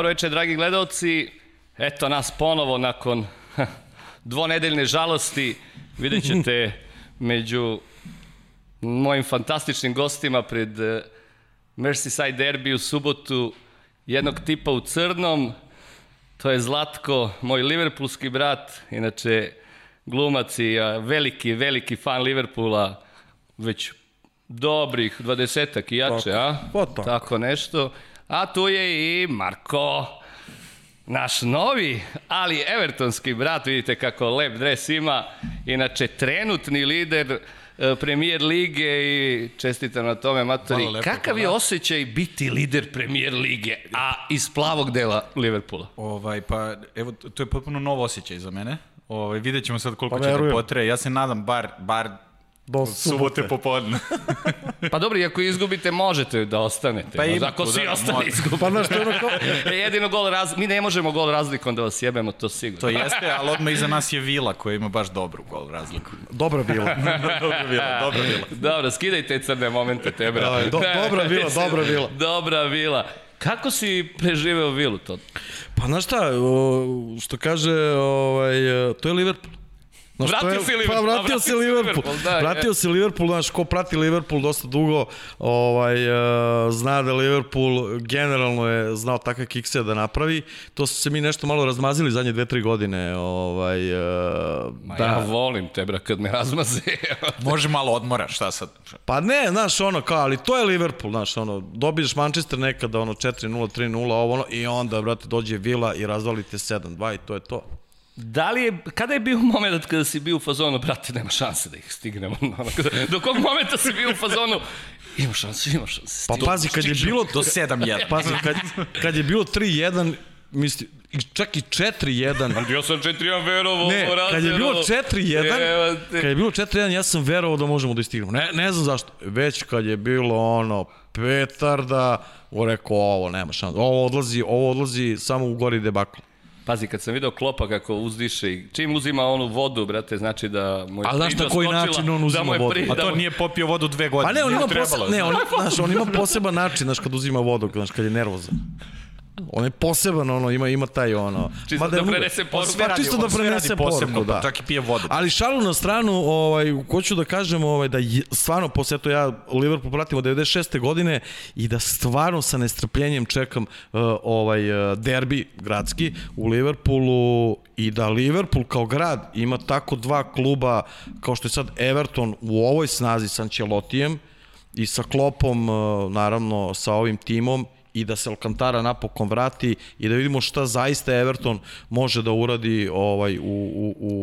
Dobro večer, dragi gledalci. Eto nas ponovo nakon dvonedeljne žalosti. Vidjet ćete među mojim fantastičnim gostima pred eh, Merseyside derby u subotu jednog tipa u crnom. To je Zlatko, moj liverpoolski brat, inače glumac i veliki, veliki fan Liverpoola, već dobrih dvadesetak i jače, a? Tako. tako nešto. A tu je i Marko, naš novi, ali evertonski brat, vidite kako lep dres ima, inače trenutni lider e, premijer lige i čestitam na tome, Matori. Hvala lepo, Kakav je osjećaj biti lider premijer lige, a iz plavog dela Liverpoola? Ovaj, pa, evo, to je potpuno nov osjećaj za mene. Ovaj, vidjet ćemo sad koliko Pa će da potre. Ja se nadam bar, bar Do subote popodne. Pa dobro, i ako izgubite, možete da ostanete. Pa ima ako svi da, ostali može. izgube. Pa znaš, to je ono kao... Jedino gol raz... Mi ne možemo gol razlikom da vas jebemo, to sigurno. to jeste, ali odmah iza nas je Vila koja ima baš dobru gol razliku. Dobra bila. dobra Vila, dobra Vila. Dobro, skidaj te crne momente, te bra. Daj, do- dobra vila, dobra vila. Dobra vila. Kako si preživeo vilu to? Pa znaš šta, o, što kaže, ovaj, to je Liverpool. Znaš, Vratio je, se Liverpool, Pa vratio vratio se Liverpool. Liverpool, da, vratio je. se Liverpool, znaš, ko prati Liverpool dosta dugo, ovaj, e, zna da Liverpool generalno je znao takve kikse da napravi. To su se mi nešto malo razmazili zadnje dve, tri godine. Ovaj, e, Ma da. ja volim te, bra, kad me razmaze. Može malo odmora, šta sad? Pa ne, znaš, ono kao, ali to je Liverpool, znaš, ono, dobiješ Manchester nekada, ono, 4-0, 3-0, ovo, ono, i onda, brate, dođe Vila i razvalite 7-2 i to je to. Da li je, kada je bio moment kada si bio u fazonu, brate, nema šanse da ih stignemo. Do kog momenta si bio u fazonu, ima šanse, ima šanse. Pa pazi, kad je bilo... Do 7-1. Pazi, kad, kad je bilo 3-1, misli, i čak i 4-1, Ja sam 4-1 verovo, Ne, kad je bilo 4-1, kad je bilo 4-1, ja sam verovao da možemo da istignemo. Ne, ne znam zašto. Već kad je bilo ono petarda, o rekao ovo nema šanse. Ovo odlazi, ovo odlazi samo u gori debakl. Pazi, kad sam video Klopa kako uzdiše i čim uzima onu vodu, brate, znači da mu je A znaš na koji skočila, način on da uzima je vodu? pri- A da to mu- nije popio vodu dve godine. Pa ne, on ima, Trebalo poseb, je, ne, on, znaš, on ima poseban način, znaš, kad uzima vodu, znaš, kad je nervozan. On je poseban, ono, ima, ima taj, ono... Čisto da prenese poruku. Pa čisto da prenese poruku, da. čak i pije vodu. Ali šalu na stranu, ovaj, hoću da kažem ovaj, da je, stvarno, posle to ja Liverpool pratim od 96. godine i da stvarno sa nestrpljenjem čekam uh, ovaj uh, derbi gradski u Liverpoolu i da Liverpool kao grad ima tako dva kluba kao što je sad Everton u ovoj snazi sa Ancelotijem i sa Klopom, uh, naravno sa ovim timom i da se Alcantara napokon vrati i da vidimo šta zaista Everton može da uradi ovaj u, u, u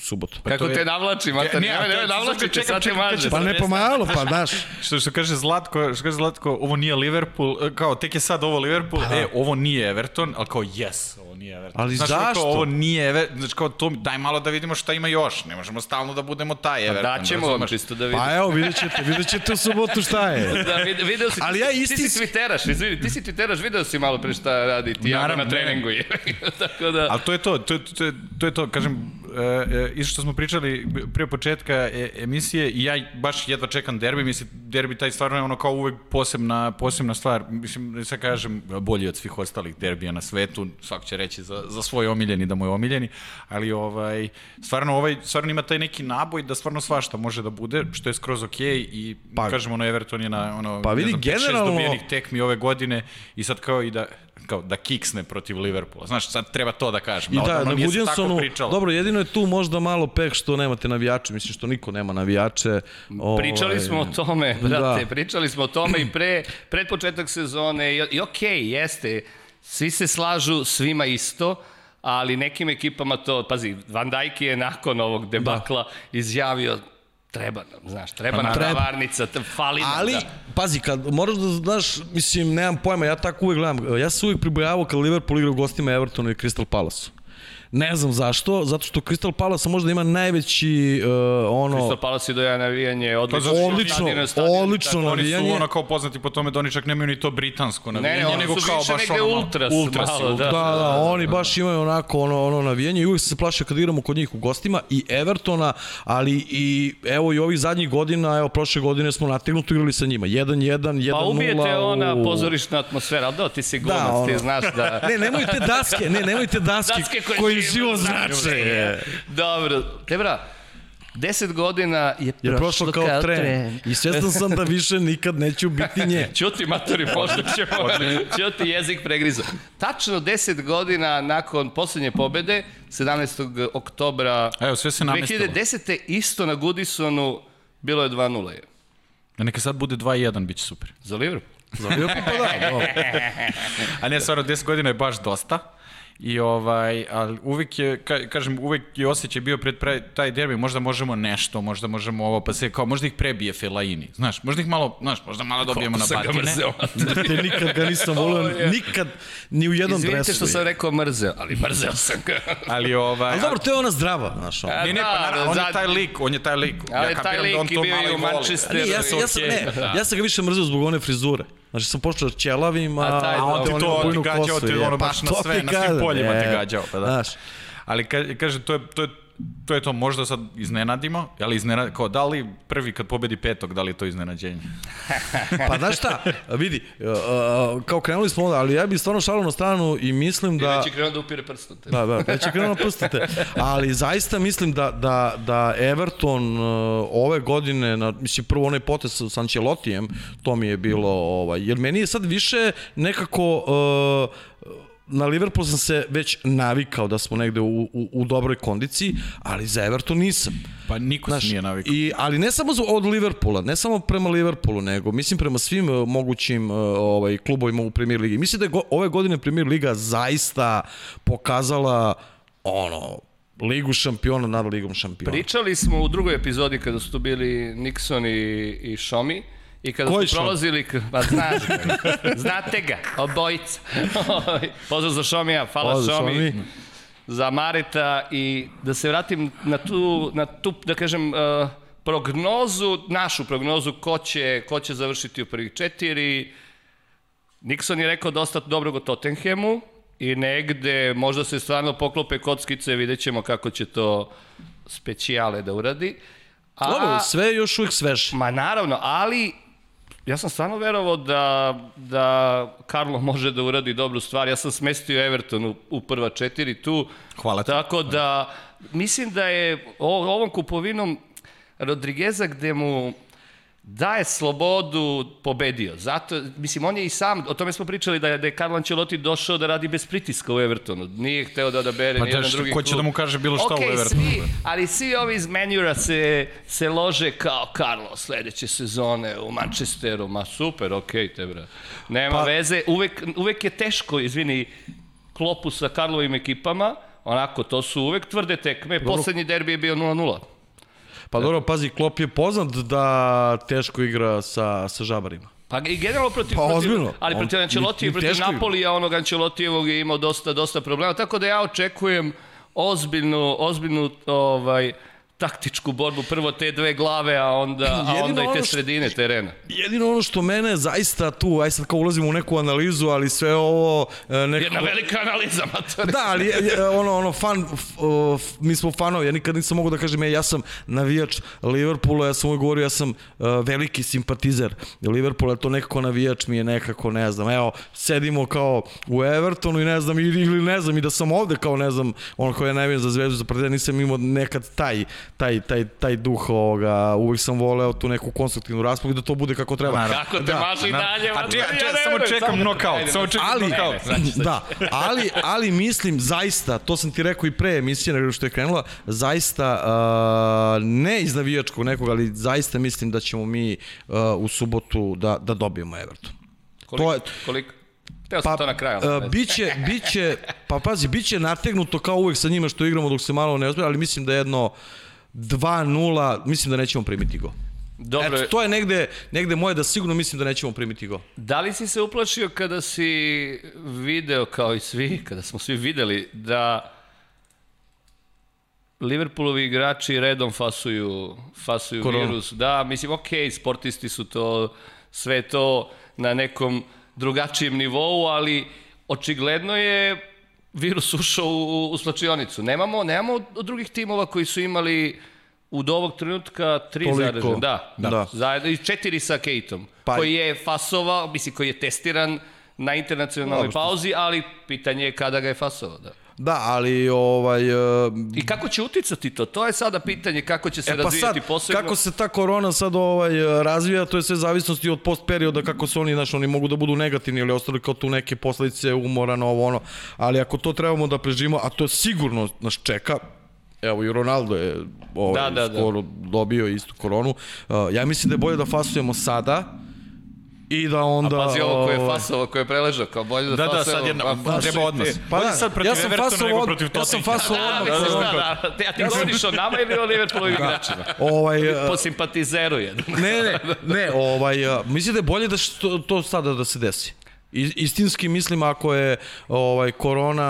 subotu. Kako to je- te navlači, mater, Ne, je- nemoj navlači, čekam, čekam, maže. Pa ne pomalo, pa daš. Što, što kaže Zlatko, što kaže Zlatko, ovo nije Liverpool, e, kao tek je sad ovo Liverpool, e, ovo nije Everton, ali kao yes, ovo nije Everton. Ali Znaš, zašto? Kao, ovo nije Everton, znači kao to, daj malo da vidimo šta ima još, ne možemo stalno da budemo taj Everton. Daćemo vam čisto da vidimo. Pa evo, vidjet ćete, vidjet ćete u subotu šta je. Da, vid, video si, Ali ja ti isti- si twitteraš, izvini, ti si twitteraš, video si malo pre šta radi ti Naravno, na treningu je. Tako da... Ali to je to, to, je- to, je, to je to, kažem, e, e, isto što smo pričali prije početka e, emisije i ja baš jedva čekam derbi, mislim, derbi taj stvarno je ono kao uvek posebna, posebna stvar, mislim, sad kažem, bolji od svih ostalih derbija na svetu, svako će reći za, za svoj omiljeni da mu je omiljeni, ali ovaj, stvarno, ovaj, stvarno ima taj neki naboj da stvarno svašta može da bude, što je skroz okej i Pa- kažem, ono, Everton je na ono, Pa vidi, ne znam, pet, šest generalno- dobijenih tekmi ove godine i sad kao i da kao da kiksne protiv Liverpoola. Znaš, sad treba to da kažem. I da, tako Gudjensonu, pričalo. dobro, jedino je tu možda malo peh što nemate navijače, mislim što niko nema navijače. Ovaj, Pričali smo o tome, brate, Da. pričali smo o tome i pre, pred početak sezone i, i okej, okay, jeste, svi se slažu, svima isto, ali nekim ekipama to, pazi, Van Dijk je nakon ovog debakla da. izjavio treba nam, znaš, treba Pa nam treba. varnica, fali nam, Ali, da. pazi, kad moraš da znaš, mislim, nemam pojma, ja tako uvek gledam, ja sam uvek pribojavao kad Liverpool igra u gostima Evertonu i Crystal Palace. Ne znam zašto, zato što Crystal Palace možda ima najveći uh, ono... Crystal Palace je doja navijanje, odlično. što Odlično, stadion, stadion, odlično tako. Oni su navijanje. ono kao poznati po tome da oni čak nemaju ni to britansko navijanje, ne, oni nego su kao baš ono, ultras, ultras, malo, ultras. da. Da, da, oni baš imaju onako ono, ono navijanje i uvijek se plaše kad igramo kod njih u gostima i Evertona, ali i evo i ovih zadnjih godina, evo prošle godine smo nategnuto igrali sa njima. 1-1, 1-0. Pa ubijete u- ona pozorišna atmosfera, da, ti si glumac, ono. ti znaš da... Ne, nemojte daske, ne, nemojte daske, Daske koje živo živo znače. znače. Dobro, Tebra, deset godina je prošlo, Je prošlo kao tren. I svestan sam da više nikad neću biti nje. Ćuti matori, možda ćemo. Ćuti jezik pregrizo. Tačno 10 godina nakon poslednje pobede, 17. oktobra Evo, sve se namestilo. 2010. isto na Goodisonu bilo je 2-0. je. Da neka sad bude 2-1, bit će super. Za Liverpool. Za Liverpool pa da, dobro. A ne, stvarno, 10 godina je baš dosta. I ovaj, ali uvek je, ka, kažem, uvek je osjećaj bio pred pre, taj derbi, možda možemo nešto, možda možemo ovo, pa se kao, možda ih prebije Felaini, znaš, možda ih malo, znaš, možda malo dobijemo na sam ga batine. mrzeo. Te nikad ga nisam volio, nikad, ni u jednom Izvinite dresu. što sam rekao mrzeo, ali mrzeo sam ga. Ali ovaj... Ali dobro, to je ona zdrava, znaš. ono. Ne, ne, pa da, naravno, on je taj lik, on je taj lik. Ali taj kapiram lik on je to bio i u. Manchesteru. Ja, sam, ja, sam, ne, da. ja sam ga više mrzio zbog one frizure. Znači sam počeo ćelavim, a, A taj, a da, onda ti on to, ima ti gađao je. ono baš na to sve, ti na svim poljima te gađao, pa da. Znaš, Ali ka, kažem, to je, to je to je to, možda sad iznenadimo, ali iznenad, kao, da li prvi kad pobedi petog, da li je to iznenađenje? pa znaš šta, vidi, uh, kao krenuli smo onda, ali ja bih stvarno šalio na stranu i mislim da... Da. Već je krenuo da upire prstom. te. Da, da, već je krenuo pustite. Ali zaista mislim da, da, da Everton uh, ove godine, na, mislim prvo onaj potez sa Ancelottijem, to mi je bilo, ovaj, jer meni je sad više nekako... Uh, na Liverpool sam se već navikao da smo negde u, u, u dobroj kondiciji, ali za Everton nisam. Pa niko se nije navikao. I, ali ne samo od Liverpoola, ne samo prema Liverpoolu, nego mislim prema svim uh, mogućim uh, ovaj, klubovima u Premier Ligi. Mislim da je go, ove godine Premier Liga zaista pokazala ono, ligu šampiona nad ligom šampiona. Pričali smo u drugoj epizodi kada su tu bili Nixon i, i Šomi i kada Koji Šomi? prolazili, pa znaš, znate ga, obojica. Pozdrav za Šomija, hvala Pozdrav, Šomi. Šomi. Za Mareta i da se vratim na tu, na tu da kažem, uh, prognozu, našu prognozu ko će, ko će završiti u prvih četiri. Nixon je rekao dosta dobrog o Tottenhamu i negde možda se stvarno poklope kockice, vidjet ćemo kako će to specijale da uradi. A, Dobro, sve je još uvijek sveže. Ma naravno, ali ja sam stvarno verovao da, da Karlo može da uradi dobru stvar. Ja sam smestio Everton u, u prva četiri tu. Hvala ti. Tako da, mislim da je o, ovom kupovinom Rodrigueza gde mu daje slobodu pobedio. Zato, mislim, on je i sam, o tome smo pričali da je, da je Carlo Ancelotti došao da radi bez pritiska u Evertonu. Nije hteo da odabere Pa ni jedan da, drugi ko će klub. da mu kaže bilo šta u Okej, Evertonu? Svi, ali svi ovi iz menjura se, se lože kao Carlo sledeće sezone u Manchesteru. Ma super, okej te bra. Nema pa, veze, uvek, uvek je teško, izvini, klopu sa Karlovim ekipama, onako, to su uvek tvrde tekme. Poslednji derbi je bio 0-0. Pa dobro, pazi, Klopp je poznat da teško igra sa, sa žabarima. Pa i generalno protiv, Pa, protiv ozbiljno. ali On- protiv Ancelotti i protiv. Napolija, onog Ancelotijevog je imao dosta, dosta problema, tako da ja očekujem ozbiljnu, ozbiljnu ovaj, taktičku borbu, prvo te dve glave, a onda, a onda i te što- sredine terena. Jedino ono što mene zaista tu, aj sad kao ulazimo u neku analizu, ali sve ovo... e, Neko... Jedna velika analiza, matori. Da, ali ono, ono, fan, f, f, mi smo fanovi, ja nikad nisam mogu da kažem, ja, ja sam navijač Liverpoola, ja sam uvijek govorio, ja sam uh, veliki simpatizer Liverpoola, to nekako navijač mi je nekako, ne znam, evo, sedimo kao u Evertonu i ne znam, ili, ili ne znam, i da sam ovde kao, ne znam, ono koji je navijam za zvezdu, za partizan, nisam imao nekad taj, taj, taj, taj duh ovoga, uvijek sam voleo tu neku konstruktivnu raspravu i da to bude kako treba. Kako te Da. maže i dalje, A čekaj, ja čekaj, ne samo čekam da- nokaut, Ajde, samo čekam ali, nokaut. da, ali, ali mislim zaista, to sam ti rekao i pre emisije nego što je krenula, zaista uh, ne iz navijačkog nekog, ali zaista mislim da ćemo mi uh, u subotu da, da dobijemo Everton. Koliko? To je- koliko? Teo sam to na kraju. uh, biće, biće, pa pazi, biće nategnuto kao uvek sa njima što igramo dok se malo ne ozbiljamo, ali mislim da jedno 2-0, mislim da nećemo primiti go. Dobro, Eto, to je negde, negde moje da sigurno mislim da nećemo primiti go. da li si se uplašio kada si video, kao i svi, kada smo svi videli, da Liverpoolovi igrači redom fasuju, fasuju Koronu. virus. Da, mislim, ok, sportisti su to, sve to na nekom drugačijem nivou, ali očigledno je virus ušao u, u slačionicu. Nemamo, nemamo drugih timova koji su imali u do ovog trenutka tri zaražene. Da, Da. da. Zajedno, i četiri sa Kejtom, Pa- koji je fasovao, mislim, koji je testiran na internacionalnoj pauzi, ali pitanje je kada ga je fasovao. Da. Da, ali ovaj... e, I kako će uticati to? To je sada pitanje kako će se E pa sad, razvijati posebno. kako se ta korona sad ovaj, razvija, to je sve zavisnosti od post perioda, kako se oni, znaš, oni mogu da budu negativni ili ostali kao tu neke posledice umora na ovo ono, ali ako to trebamo da preživimo, a to sigurno nas čeka, evo i Ronaldo je ovaj, Da, da, da. skoro dobio istu koronu, uh, ja mislim da je bolje da fasujemo sada i da onda... Pazi ovo ko je ovaj, fasovo, ko je preležao, kao bolje da Da, da, fasujemo, sad jedna, pa pa, treba odnos. Pa Bolje da, sad protiv ja sam Evertona nego od- protiv ja sam Tottenhama. fasovao Da, odmah. misliš, da, da, da. A ti govoriš o nama ili o Liverpoolovim igračima? Ovaj, Po simpatizeru jedan. Ne, ne, ne, ovaj, a, mislim da je bolje da što, to sada da se desi. Istinski mislim ako je ovaj korona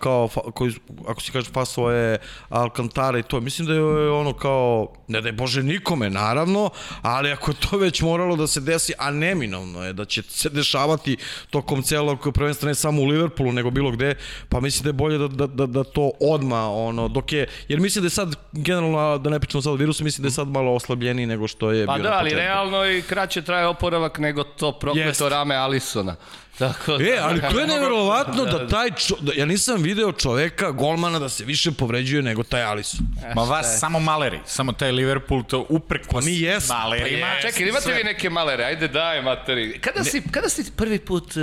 kao koji ako se kaže faso je Alcantara i to mislim da je ono kao ne da je bože nikome naravno ali ako je to već moralo da se desi a neminovno je da će se dešavati tokom celog prvenstva ne samo u Liverpoolu nego bilo gde pa mislim da je bolje da, da, da, da to odma ono dok je jer mislim da je sad generalno da ne pričamo sad o virusu mislim da je sad malo oslabljeniji nego što je Pa bio da, na ali realno i kraće traje oporavak nego to prokleto Jeste. rame Alisona. Tako da, E, ali to je neverovatno da taj čo, da, ja nisam video čoveka, golmana, da se više povređuje nego taj Alisson. Ma vas samo maleri, samo taj Liverpool to uprkos Pa mi jesmo. malerima. Čekaj, imate vi neke malere, ajde daj materi. Kada si, kada si prvi put uh,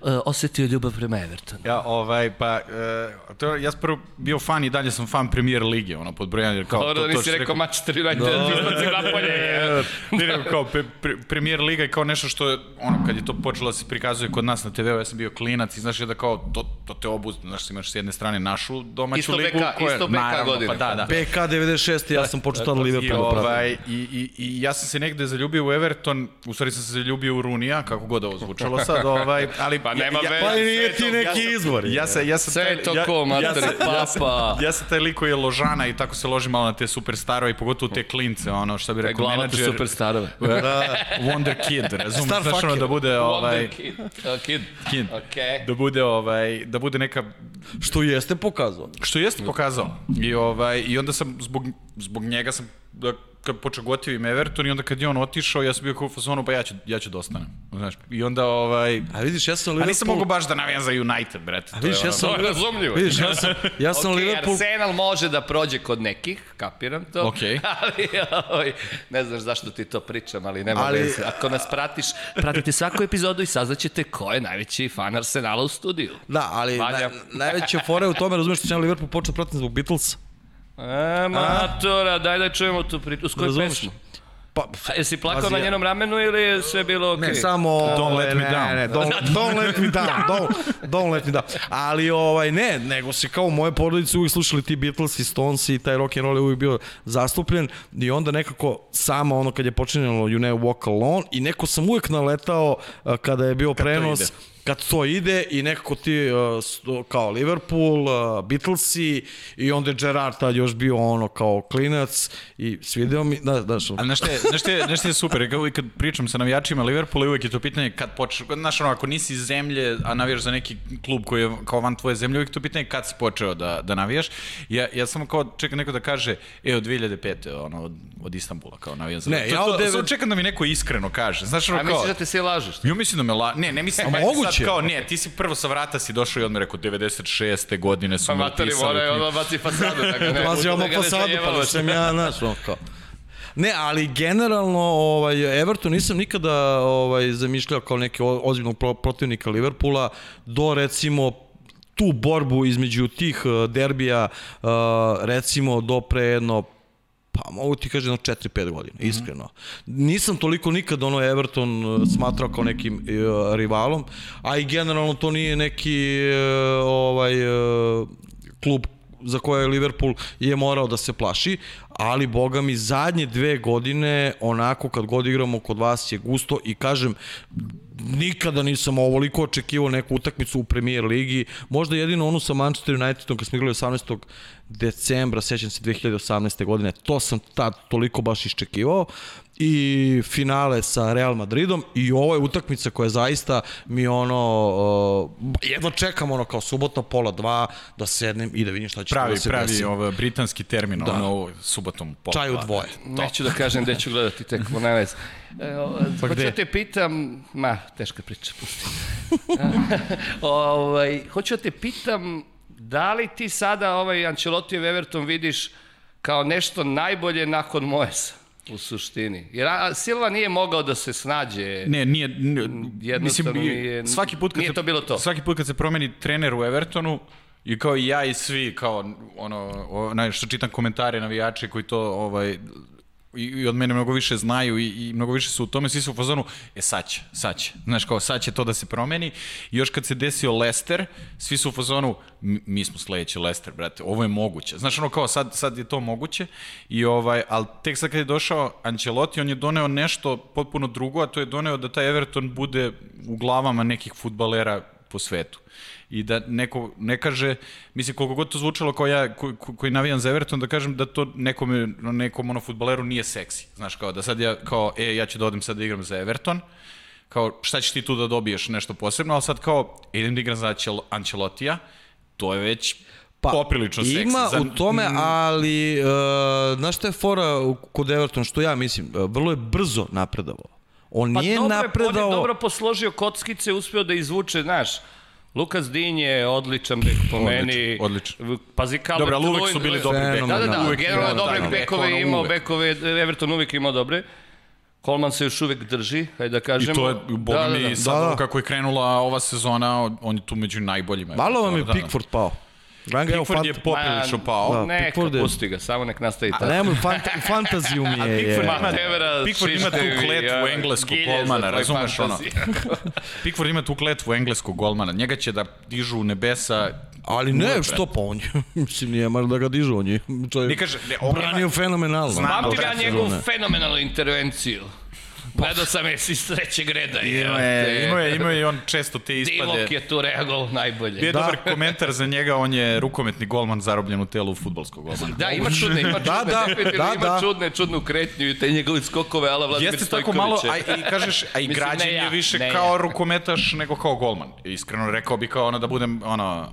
uh, osetio ljubav prema Evertonu? Ja, ovaj, pa, e, to, ja sam prvo bio fan i dalje sam fan Premier Lige, ono, pod brojem, jer kao... Dobro, to, da to nisi što rekao Manchester United, da. Ne, ne, kao pre, pre, Premier Liga je kao nešto što je, ono, kad je to počelo da se prikazuje kod nas na TV-u, ja sam bio klinac i znaš je da kao, to, to te obuzne, znaš, imaš s jedne strane našu domaću Isto ligu, BK, koja, isto BK naravno, godine. Pa da, da. PK 96, ja sam počeo tada I, Liverpool da pratim. ovaj, i, i, I ja sam se negde zaljubio u Everton, u stvari sam se zaljubio u Runija, kako god ovo zvučalo sad, ovaj, ali... Pa nema ja, veze. Pa i nije ti neki izbor. Ja sam, ja sam Sve to ja- ko, ja mater, ja papa. Ja sam taj lik koji je ložana i tako se loži malo na te superstarove i pogotovo te klince, ono što bi rekao Glava te menadžer. superstarove. Da, Wonder Kid, razumiješ, Star znaš ono fucker. da bude ovaj, Wonder Kid. Kid. kid. Okej. da bude ovaj, da bude neka Što jeste pokazao. što jeste pokazao. I ovaj i onda sam zbog zbog njega sam da kad počeo gotivim Everton i onda kad je on otišao, ja sam bio kao u fazonu, pa ja ću, ja ću da ostanem. Znaš, i onda ovaj... A vidiš, ja sam A Liverpool... nisam mogu baš da navijam za United, brate. A vidiš, ja sam... To je razumljivo. Vidiš, ja sam, ja sam Ok, Liverpool... Arsenal može da prođe kod nekih, kapiram to. Ok. Ali, ovaj, ne znaš zašto ti to pričam, ali nema Ali- veze. Ako nas pratiš, pratite svaku epizodu i saznaćete ko je najveći fan Arsenala u studiju. Da, ali Valja. naj, najveća fora je u tome, razumeš što ja Liverpool počeo pratim zbog Beatlesa. E, matora, daj da čujemo tu priču. Uz koju Razumeš? pesmu? Pa, A Jesi plakao na njenom ramenu ili je sve bilo okej? Ne, samo... Don't let me ne, down. Ne, don't, don't let me down. Don't, don't let me down. Ali ovaj, ne, nego se kao u moje porodice uvijek slušali ti Beatles i Stones i taj rock and roll je uvijek bio zastupljen i onda nekako sama ono kad je počinjalo You Never Walk Alone i neko sam uvijek naletao a, kada je bio prenos ide. Kad to ide i nekako ti uh, sto- kao Liverpool, uh, Beatlesi i onda je Gerard tad još bio ono kao klinac i svideo mi, da, da, što, Ali znaš je, znaš je, znaš je super, kao kad pričam sa navijačima Liverpoola, uvijek je to pitanje kad počeš, znaš ono, ako nisi iz zemlje, a navijaš za neki klub koji je kao van tvoje zemlje, uvijek je to pitanje kad si počeo da, da navijaš. Ja, ja samo kao čekam neko da kaže, e, od 2005. ono, od, od Istanbula, kao navijam za... Ne, to, ja to, od devet- Samo čekam da mi neko iskreno kaže, znaš ono A kao... misliš da te svi lažeš? Ja mislim da me la... Ne, ne mislim A da moguće. Sad kao, ne, ti si prvo sa vrata si došao i odmah rekao 96. godine su Pa me matori upisali. moraju ono baci fasadu. Da ga ne, Pazi, da ono fasadu, pa da sam ja, znaš, ono kao. Ne, ali generalno ovaj Everton nisam nikada ovaj zamišljao kao neki ozbiljnog pro- protivnika Liverpoola do recimo tu borbu između tih eh, derbija eh, recimo do pre jedno Pa mogu ti kažem na 4-5 godina, iskreno. Nisam toliko nikad ono Everton eh, smatrao kao nekim uh, rivalom, a i generalno to nije neki uh, ovaj uh, klub za koje Liverpool je morao da se plaši, ali boga mi zadnje dve godine onako kad god igramo kod vas je gusto i kažem nikada nisam ovoliko očekivao neku utakmicu u premier ligi. Možda jedino onu sa Manchester Unitedom kad smo igrali 18. decembra, sećam se 2018. godine. To sam tad toliko baš iščekivao i finale sa Real Madridom i ovo je utakmica koja zaista mi ono uh, jedva čekam ono kao subotno pola dva da sednem i da vidim šta će Pravi, da se pravi desi. ovaj, britanski termin, da. ono ovo, subotom pola. Čaj u dva. dvoje. Neću da kažem gde ću gledati tekmu na vez. E, Pa hoću da te pitam, ma, teška priča, pusti. ovaj, hoću da te pitam, da li ti sada ovaj Ancelotijev Everton vidiš kao nešto najbolje nakon Moesa u suštini? Jer a, Silva nije mogao da se snađe. Ne, nije, nije Jednostavno mislim, nije- svaki put kad nije se, to bilo to. Svaki put kad se promeni trener u Evertonu, i kao i ja i svi, kao ono, onaj što čitam komentare navijače koji to ovaj, i, i od mene mnogo više znaju i, i mnogo više su u tome, svi su u fazonu, e sad će, sad će, znaš kao sad će to da se promeni. I još kad se desio Leicester, svi su u fazonu, "Mi- smo sledeći Leicester, brate, ovo je moguće, znaš ono kao sad, sad je to moguće i ovaj, ali tek sad kad je došao Ancelotti, on je doneo nešto potpuno drugo, a to je doneo da taj Everton bude u glavama nekih futbalera po svetu i da neko ne kaže, mislim koliko god to zvučalo kao ja ko, ko, koji navijam za Everton, da kažem da to nekome, nekom ono futbaleru nije seksi. Znaš, kao da sad ja, kao, e, ja ću da odem sad da igram za Everton, kao šta ćeš ti tu da dobiješ nešto posebno, ali sad kao, e, idem da igram za Ancel, Ancelotija, to je već pa, poprilično seksi. Ima za, u tome, ali uh, znaš šta je fora kod Everton, što ja mislim, uh, vrlo je brzo napredovao. On nije dobro, napredao... On je dobro posložio kockice, uspeo da izvuče, znaš, Lukas Din je odličan bek po Odličan, meni. odličan. Pazi, Calvert Dobro, ali uvek su bili dobri Da, bekovi. da, da, Fenomenalno. Uvek generalno imao dobre da, bekove imao, uvek. bekove, Everton uvijek imao dobre. Kolman se još uvijek drži, hajde da I kažemo. to je, boga mi, da. sad Da, da. kako je krenula ova sezona, on je tu među najboljima. Malo vam je Da, da. Pickford pao. Ranga, evo, Pickford je fant- poprilično pao. Da, Neka, Pickford je- pusti ga, samo nek nastavi A tako. nemoj, fant fantaziju mi je. Pickford je. ima- Matevera, Pickford ima tu kletvu engleskog golmana, razumeš ono? Pickford ima tu kletvu engleskog golmana. Njega će da dižu u nebesa. Ali ne, Uvek, što pa on je, mislim, nije mar da ga dižu, on je, čovjek, Ne kaže, ne, on branio fenomenalno. Znam, ja sezone. njegovu fenomenalnu intervenciju. Gledao sam je iz trećeg reda. Ima je, ima je, ima je i on često te ispade. Divok je tu reagovao najbolje. Bio je Da. dobar komentar za njega, on je rukometni golman zarobljen u telu futbolskog golmana. Da, ima čudne, ima čudne, Da, da, da, ima da. čudne, čudnu kretnju i te njegove skokove, ala Vladimir Jeste tako malo, a i kažeš, a i Mislim, građen ja, je više ne kao ja. rukometaš nego kao golman. Iskreno rekao bi kao ono da budem ono,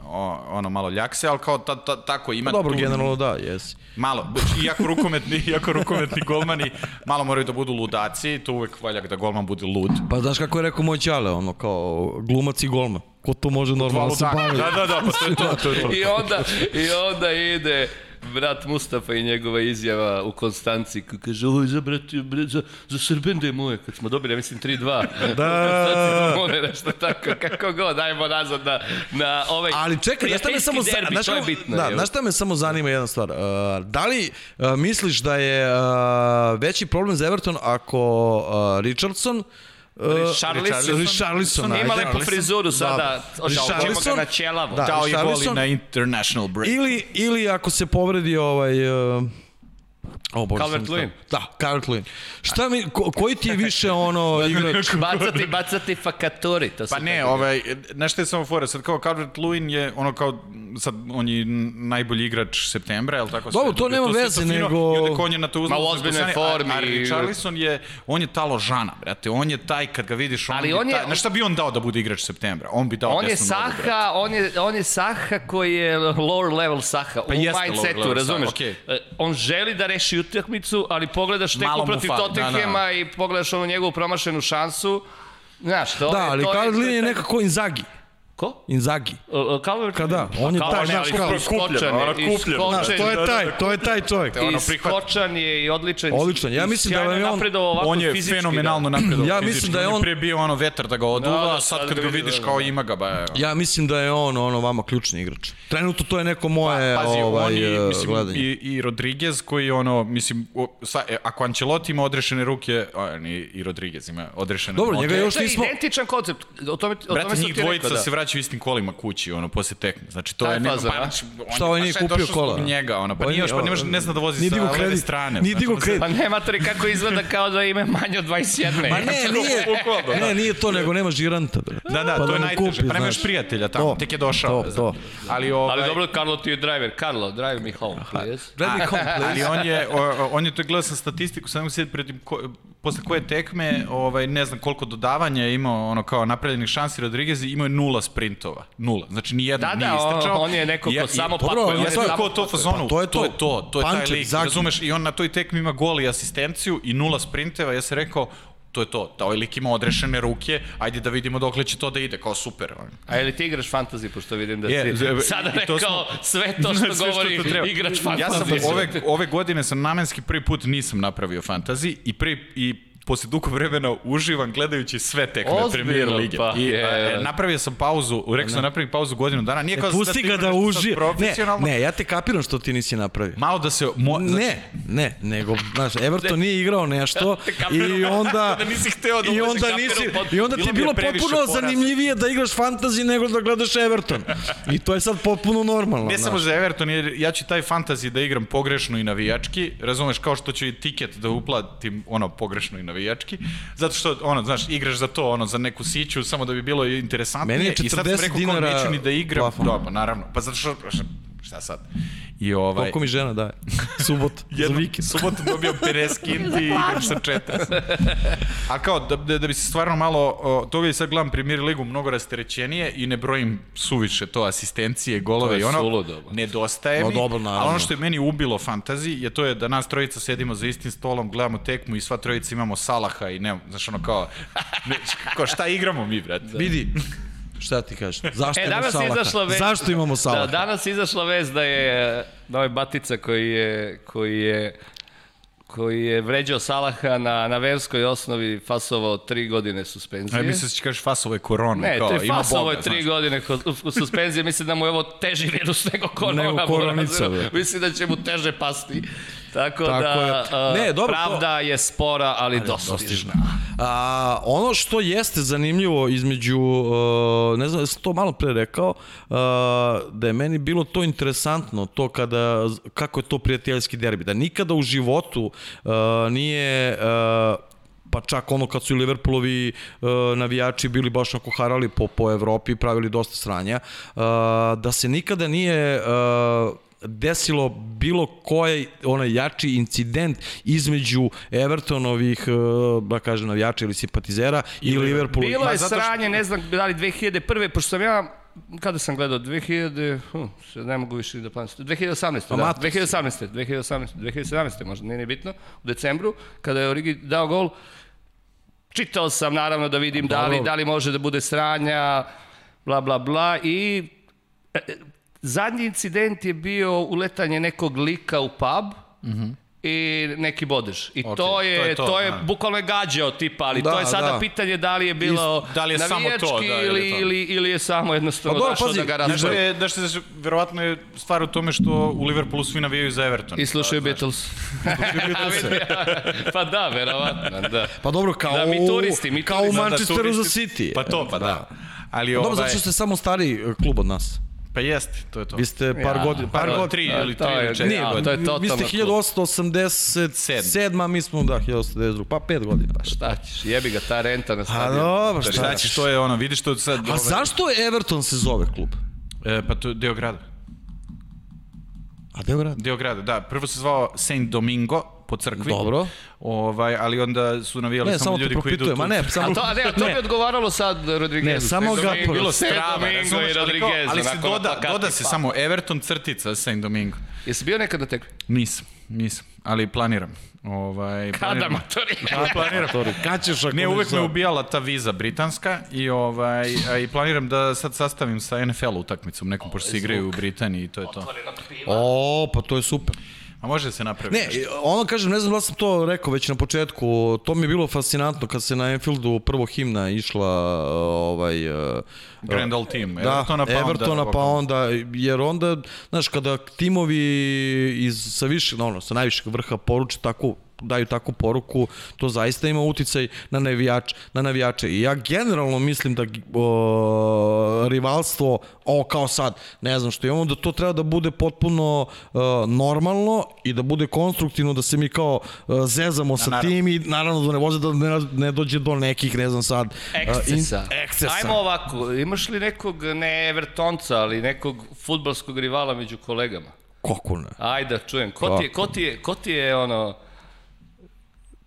ono malo ljakse, ali kao ta, ta, tako ima Dobro, tu, generalno da, jesi. Malo, iako rukometni, iako rukometni golmani malo moraju da budu ludaci, to uvek valja da golman bude lud. Pa znaš kako je rekao moj Ćale, ono, kao glumac i golman. Ko to može normalno da se bavi? Da, da, da, pa to je to, to je to. I onda, I onda ide brat Mustafa i njegova izjava u Konstanci koji kaže ovo je za, brat, brat, za, za Srbende moje kad smo dobili, ja mislim 3-2 da. more nešto tako, kako god ajmo nazad na, na ovaj Ali čekaj, znaš šta me samo, derbi, znaš, to je bitno da, znaš šta me samo zanima jedna stvar. Uh, da li uh, misliš da je uh, veći problem za Everton ako uh, Richardson Uh, Richarlison. Richarlison, Ima lepu frizuru sada, Da. ga Richarlison- na ćelavo. Da. Dao je gol i Richarlison- na international break. Ili, ili ako se povredi ovaj... Uh, O, Bože, Calvert sam- Lewin. Da, Calvert Lewin. Šta mi, ko, koji ti je više ono igrač? Bacati, bacati fakatori, to se Pa ne, tako ovaj, šta je samo fora, sad kao Calvert Lewin je ono kao, sad on je najbolji igrač septembra, je li tako? Dobro, to nema veze, fino. nego- I onda je na to Ma u ozbiljnoj formi A, Richarlison je, on je talo žana, brate, on je taj, kad ga vidiš, on, Ali bi on je- taj, znaš šta bi on dao da bude igrač septembra? On bi dao On je. Saha, on je, on je Saha koji je lower level Saha, Pa u jeste lower mindsetu, level razumeš? Saha, okej. E, On želi da reši utakmicu, ali pogledaš teku protiv fali, da, Tottenhema da. i pogledaš onu njegovu promašenu šansu. Znaš, to Da, je... ali to Lewin je nekako Inzagi. Ko? Inzagi. Calvert Ka da, on je taj, znaš, kao- iskočan ono je, iskočan Znaš, to je taj, to je taj čovjek. I skočan je i odličan. Odličan. Ja mislim da je on- On je fizički, fenomenalno da. napredovao. Ja mislim da je On on- je pre bio ono vetar da ga oduva, Da, da, a sad kad ga ga vidi, vidiš da, kao da. ima ga, ba, evo. Ja mislim da je on ono vama ključni igrač. Trenutno to je neko moje Pa, Pazi, ovaj, on e, mislim, gledanje. i, i Rodriguez koji je ono, mislim, o, sa, e, ako Ancelotti ima odrešene ruke, a, ni, i Rodriguez ima odrešene Dobro, noge. njega još To je nismo... identičan koncept. O tome, o tome Brate, njih dvojica da. se vraća u istim kolima kući, ono, posle tekme. Znači, to Taj je... nema- fazon, pa, znači, on Šta, je- pa nije kupio kola? njega, ono, pa On nije još, pa nije- ne može, ne zna da vozi sa leve strane. Nije Znači, ono, kredit. Pa ne, matori, kako izgleda kao da ima manje od 21. Ma ne, nije, ne, nije to, nego nema žiranta. Bre. Da, da, Pa to je mu najteže. pa nemaš prijatelja tamo, To, tek je došao. to, to. Ali, ovaj, Ali dobro, Karlo ti je driver. Karlo, drive me home, please. Let me home, please. Ali on je, on je to gledao sam statistiku, sam se pred ko, posle koje tekme, ovaj, ne znam koliko dodavanja je imao, ono kao napravljenih šansi Rodriguez i imao je nula sprintova. Nula. Znači ni jedna Da, nije da, istrčao. on je neko ko Ja- samo Dobro, pakuje. je je to- samo ko to fazonu, Pa to je to je to. to, to je taj lik, Zaki. razumeš, i on na toj tekmi ima gol i asistenciju i nula sprinteva, ja sam rekao, to je to, da ovaj lik ima odrešene ruke, ajde da vidimo dokle će to da ide, kao super. A ili ti igraš fantasy, pošto vidim da Je, si z- sada to rekao smo- sve to što Sve govori to treba. igrač fantasy. Ja sam ove, ove godine sam namenski prvi put nisam napravio fantazi i prvi i posle dugo vremena uživam gledajući sve tekme Ozbiljno, Premier lige. pa, I je. e, napravio sam pauzu, rekao sam da napravim pauzu godinu dana. Nije kao E, pusti ti ga da uži. Ne, ne, ja te kapiram što ti nisi napravio. Malo da se... Mo, znači, Ne, ne, nego, znaš, Everton nije igrao nešto i onda... Da nisi hteo da I onda, nisi, pod- I onda ti je bilo potpuno poraz. zanimljivije da igraš fantasy nego da gledaš Everton. I to je sad potpuno normalno. Ne znaš. samo za Everton, jer ja ću taj fantasy da igram pogrešno i navijački, razumeš, kao što ću i tiket da uplatim ono pogrešno i navijački, zato što, ono, znaš, igraš za to, ono, za neku siću, samo da bi bilo interesantnije. Meni je I sad sam 40 rekao, kao, dinara neću ni da igram. pa naravno, pa zato što, šta sad? I ovaj... Koliko mi žena daje? Subot, za Jednom vikend. subotu dobio 50 kinti i igram sa 40. A kao, da, da, da bi se stvarno malo, o, toga i sad gledam Premier ligu mnogo rasterećenije i ne brojim suviše to asistencije, golove To je i ono. suludo. Nedostaje No, mi. dobro, naravno. ali ono što je meni ubilo fantazi je to je da nas trojica sedimo za istim stolom, gledamo tekmu i sva trojica imamo Salaha i ne, znaš ono kao, ne, kao šta igramo mi, brate? Vidi, šta ti kažeš? Zašto E, imamo danas Salaha? izašla vest. Zašto imamo Salaha? Da, danas je izašla vest da je da ovaj Batica koji je, koji je koji je vređao Salaha na, na verskoj osnovi fasovao tri godine suspenzije. Ja mislim da će kažeš Fasovo je korona. Ne, kao, to je fasovo Boga, je tri znaš. godine suspenzije, mislim da mu je ovo teži virus nego korona. Nego koronica. Mislim da će mu teže pasti. Tako, Tako da, je. a, Ne, dobro, pravda je spora, ali, dostižna. A, ono što jeste zanimljivo između, uh, ne znam, sam to malo pre rekao, uh, da je meni bilo to interesantno, to kada, kako je to prijateljski derbi, da nikada u životu nije pa čak ono kad su i Liverpoolovi uh, navijači bili baš ako harali po, po Evropi, pravili dosta sranja, uh, da se nikada nije uh, desilo bilo koji onaj jači incident između Evertonovih, uh, da kažem, navijača ili simpatizera i, Liverpool. Bilo Ma, je zato što- sranje, ne znam da li 2001. Pošto sam ja, kada sam gledao, 2000, hm, ne mogu više da planim, 2018. Da, Amator si. 2018. 2018. 2017. možda, nije ni bitno, u decembru, kada je Origi dao gol, čitao sam naravno da vidim da li, da li može da bude sranja, bla, bla, bla, i e, e, zadnji incident je bio uletanje nekog lika u pub, i neki bodež. I Ok, to je, to je to, to je da. bukvalno je gađao tipa, ali Da, to je sada da. pitanje da li je bilo Da li je samo to, da, ili ili, to. ili, ili je samo jednostavno Pa dobro, došao pazi, da ga Znaš da je, da što je, verovatno je stvar u tome što u Liverpoolu svi navijaju za Everton. I slušaju Pa, znaš, Beatles. pa da, verovatno, da. Pa dobro, kao, Da, mi turisti, mi kao u turisti. Da, da, Manchesteru za turisti- City. Pa to, pa da. Ali Dobro, ovaj, zato što ste samo stari uh, klub od nas. Pa jeste, to je to. Vi ste par Ja, godina, par Par godina. tri Da, ili to tri je- ili četiri ja, godine. to je Vi totalno ste klub. 1887, a mi smo, da, 1892, pa pet godina. Šta ćeš, jebi ga ta renta na A stadionu. dobro, Šta šta ćeš, to je ono, vidiš to sad... A zašto Everton se zove klub? E, pa to je deo grada. A gde je grad? Deo grada, da. Prvo se zvao Saint Domingo, po crkvi. Dobro. Ovaj, ali onda su navijali Ne, samo samo ljudi koji idu tu. a ne, samo... A to, a ne, a to ne. bi odgovaralo sad Rodriguezu. Ne, samo ga- Domingo, bilo strava, razumeš, ali, kao, Rodriguez. ali se na doda, doda se pa. samo Everton crtica Saint Domingo. Jesi bio nekada tek? Nisam, nisam, ali planiram. Ovaj, Kada, planiram. matori? planiram. Kad ćeš ako Ne, uvek me ubijala ta viza britanska i ovaj a, i planiram da sad sastavim sa NFL utakmicom nekom pošto se igraju u Britaniji i to je to. O, pa to je super. A može da se napravi. Ne, ono kažem, ne znam da sam to rekao već na početku, to mi je bilo fascinantno kad se na Anfieldu prvo himna išla ovaj uh, Grand All Team. Da, Evertona, pa Evertona, onda, pa onda, jer onda, znaš, kada timovi iz, sa više, no, ono, sa najvišeg vrha poruče tako daju takvu poruku, to zaista ima uticaj na navijač, na navijače. I ja generalno mislim da o, rivalstvo, o kao sad, ne znam što imamo, da to treba da bude potpuno o, normalno i da bude konstruktivno, da se mi kao o, zezamo sa naravno. tim i naravno da ne voze da ne, ne dođe do nekih, ne znam sad, o, Ekscesa. ekscesa. Ajmo ovako, imaš li nekog, ne Evertonca, ali nekog futbalskog rivala među kolegama? Kako ne? Ajde, čujem. Ko ti je, ko ti je, ko ti je ono,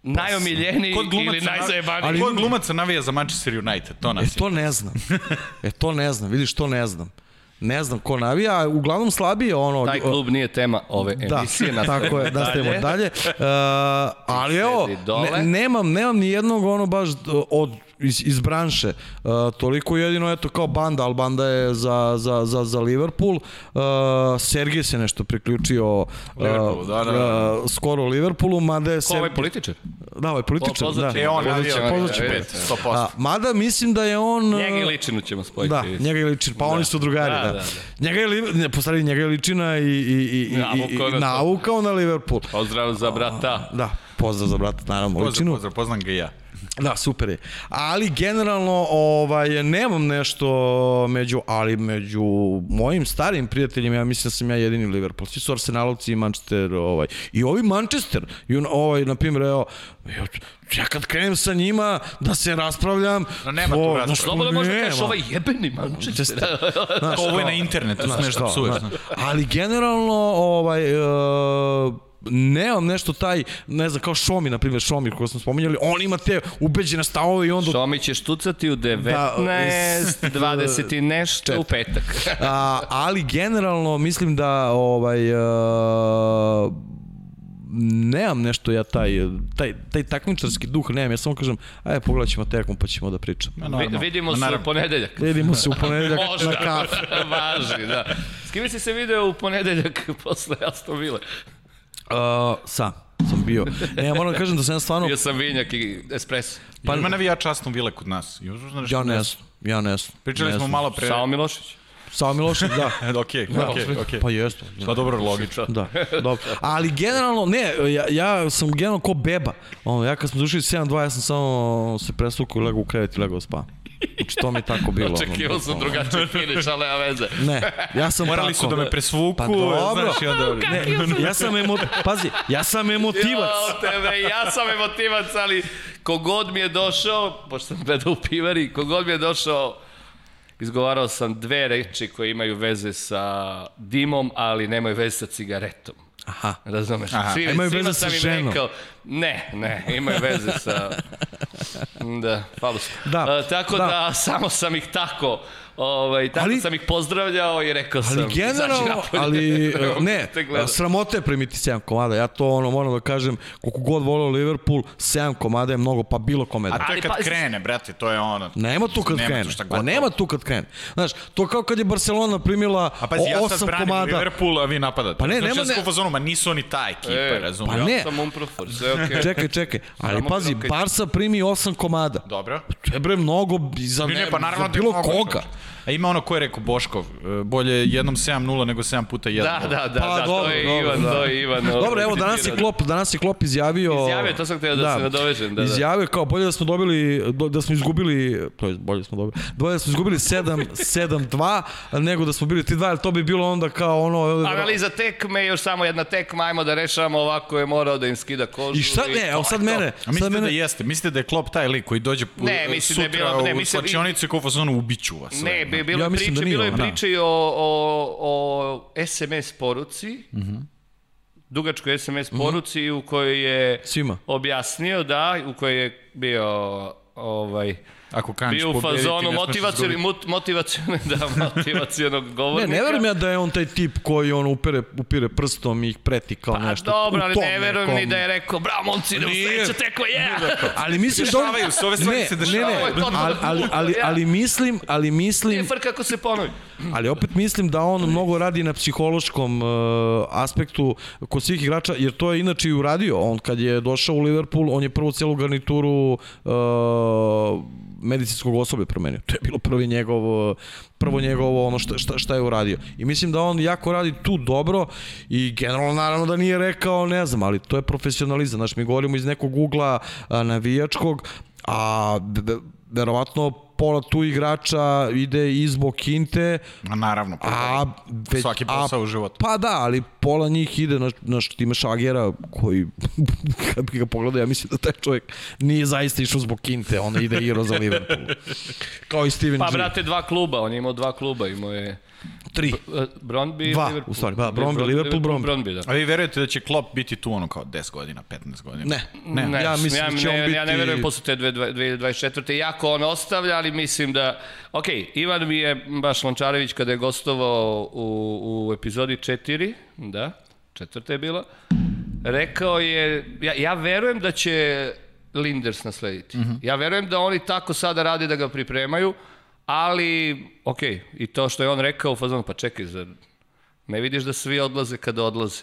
najomiljeniji Kod glumaca, ili najzajebaniji? ali... Kod glumaca navija za Manchester United, to E nas to ne znam. E to ne znam, vidiš to ne znam. Ne znam ko navija, uglavnom slabije ono... Taj klub nije tema ove Da, emisije. tako je, nastavimo dalje. Uh, ali evo, ne, nemam, nemam ni jednog ono baš od iz, iz branše. Uh, toliko jedino, eto, kao banda, ali banda je za, za, za, za Liverpool. Uh, Sergej se nešto priključio uh, Liverpoolu, da, da, da. uh, skoro Liverpoolu, mada je... Ko ovaj političar? Da, ovaj političar, Po- da. ćemo E, on Pozvat navija ćemo ga, pozvat će vidite. pet, 100%. A, mada mislim da je on... Njega i Ličinu ćemo spojiti. Da, njega je ličina, pa da. oni su drugari, Da, da. da, da. Njega je, ne, po stvari, njega je ličina i, i, i, i, i, na to. navukao na Liverpool. Pozdrav za brata. Da, pozdrav za brata, naravno, Pozdrav, ličinu. pozdrav, poznam ga i ja. Da, super je. Ali generalno ovaj nemam nešto među ali među mojim starim prijateljima ja mislim da sam ja jedini Liverpool. Svi su Arsenalovci i Manchester ovaj. I ovi Manchester, i on, ovaj na primjer evo ja, kad krenem sa njima da se raspravljam, Da nema tu znaš, Slobodno možda kažeš ovaj jebeni Manchester. Znaš, Ovo je na internetu, smeš da psuješ. Ali generalno, ovaj, uh, nemam nešto taj, ne znam, kao Šomi, na primjer, Šomi, koga smo spominjali, on ima te ubeđene stavove i onda... Šomi će štucati u 19, Da, 20 i nešto u petak. A, ali generalno mislim da ovaj uh, nemam nešto ja taj, taj, taj takmičarski duh nemam, ja samo kažem ajde pogledat ćemo tekmu pa ćemo da pričamo. Vi, vidimo se u ponedeljak. Vidimo se u ponedeljak Možda. na kafu. Važi, da. S kime si se video u ponedeljak posle Aston Villa? Uh, sam, sam bio. Ne, ja moram da kažem da sam ja stvarno... Bio sam vinjak i espresso. Pa ima navijač Aston Villa kod nas. Nešto Ja ne znam, ja ne znam. Pričali ne smo malo pre... Sao Milošić. Sao Milošić, da. Okej, okej, okej. Pa jeste. Pa dobro, logično. Da, dobro. Ali generalno, ne, ja, ja sam generalno ko beba. Ono, ja kad smo završili 7-2, ja sam samo se presukao i legao u krevet i legao da spavam. Znači, to mi je tako bilo. ono, Očekivao sam drugačiji finiš, ali nema veze. Ne, ja sam Morali tako. su da me presvuku, Pa dobro. znaš, i onda... Ne, ja sam emo... Pazi, ja sam emotivac. Jao tebe, ja sam emotivac, ali kogod mi je došao, pošto sam gledao u pivari, kogod mi je došao, izgovarao sam dve reči koje imaju veze sa dimom, ali nemaju veze sa cigaretom. Aha. Razumeš? Aha. Svi, Imaju svima veze sam sa im ženom. Rekao, ne, ne, imaju veze sa... Da, falusko. Da, A, tako da. da. samo sam ih tako, ovaj, tako Ali- sam ih pozdravljao i rekao sam... Ali generalno, ali e, ne, sramote je primiti 7 komada. Ja to ono moram da kažem, koliko god voleo Liverpool, 7 komada je mnogo, pa bilo kome da. A to je kad krene, brate, to je ono... Nema tu kad Nema krene. Pa nema tu kad krene. Znaš, to kao kad je Barcelona primila A pazi, ja sad 8 branim komada. Liverpool, a vi napadate. Pa ne, znači, nema- ja sam ne- u fazonu, ma nisu oni ta ekipa, E, razumiješ? Pa ne. Ja sam umprofor, okej. Čekaj, čekaj. Ali Samo pazi. Barca primi 8 komada. Dobro. To je bre mnogo za, Ne, ne, pa naravno za da bilo koga. A ima ono ko je rekao Boškov, e, bolje jednom 7-0 nego 7 puta 1. Da, da, da, Pa, da, to dobro, je dobro, Ivan, da. to je Ivan. Dobro, evo danas je Klop, danas je Klop izjavio Izjavio, to sam htio da se nadovežem, da, da. Izjavio kao bolje da smo dobili do- da smo izgubili, to je bolje smo dobili. Bolje da smo izgubili 7 7-2 nego da smo bili 3-2, ali to bi bilo onda kao ono Analiza tekme, još samo jedna tekma, ajmo da rešavamo ovako je morao da im skida kožu. I šta ne, to evo sad to. mene, A mislite mene da jeste? Mislite da je Klopp taj lik koji dođe Ne, da je sutra bilo- ne, u slačionicu i kao u fazonu ubiću vas. Ne, bilo Ja je da priče, nije bilo je da. priče o, o, o SMS poruci, dugačkoj SMS poruci u kojoj je Svima. objasnio, da, u kojoj je bio ovaj, Ako kanš bio u fazonu ne smeš motivacioni, izgubiti. mot, motivacioni, da, motivacionog Ne, govornika. ne verujem ja da je on taj tip koji on upere, upire prstom i ih preti kao Pa nešto. dobro, u ali ne verujem nekom- ni da je rekao, bravo momci, da Nije. usreća teko, yeah! Ali mislim da on... Dešavaju se, ove stvari ne, se Ne, dešavaju. ne, ali, ali, ali, ali mislim, ali mislim... Nije frka kako se ponovi. Ali opet mislim da on mnogo radi na psihološkom uh, aspektu kod svih igrača, jer to je inače i uradio. On kad je došao u Liverpool, on je prvo celu garnituru uh, medicinskog osobe promenio. To je bilo prvi njegov, prvo njegovo ono šta, šta, šta je uradio. I mislim da on jako radi tu dobro i generalno naravno da nije rekao, ne znam, ali to je profesionalizam. Znaš, mi govorimo iz nekog ugla a, navijačkog, a verovatno pola tu igrača ide iz Bokinte. A naravno, pa A, već, svaki posao a, u životu. Pa da, ali pola njih ide na, na što ti imaš Agera koji, kad bi ga pogledao, ja mislim da taj čovjek nije zaista išao zbog Kinte, on ide i igrao za Liverpool. Kao i Steven Pa, G. brate, dva kluba, on je imao dva kluba, imao je Tri. eh, Brondby Dva, Liverpool. u stvari, da, Brondby, Liverpool, Brondby. Brondby, da. A vi verujete da će Klopp biti tu ono kao 10 godina, 15 godina? Ne, Ne, Ne, ja mislim ja, da će ne, on biti... ja ne verujem posle te dve- dve- 2024. Jako on ostavlja, ali mislim da... Ok, Ivan mi je, baš Lončarević, kada je gostovao u, u epizodi 4, da, četvrta je bila, rekao je, ja, ja verujem da će Linders naslediti. Mm -hmm. Ja verujem da oni tako sada rade da ga pripremaju, ali, ok, i to što je on rekao u fazonu, pa čekaj, zar ne vidiš da svi odlaze kada odlaze?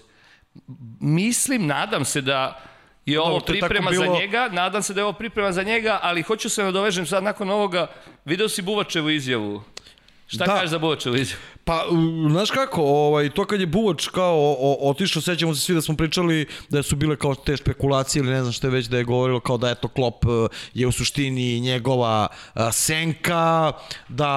Mislim, nadam se da je ovo Dobro, tako priprema za bilo- njega, nadam se da je ovo priprema za njega, ali hoću se nadovežem sad nakon ovoga, video si Buvačevu izjavu. Šta Da. kažeš za Buvačevu izjavu? Pa, znaš kako, ovaj, to kad je Buvač kao o, otišao, sećamo se svi da smo pričali da su bile kao te spekulacije ili ne znam što je već da je govorilo kao da eto Klop e, je u suštini njegova a, senka, da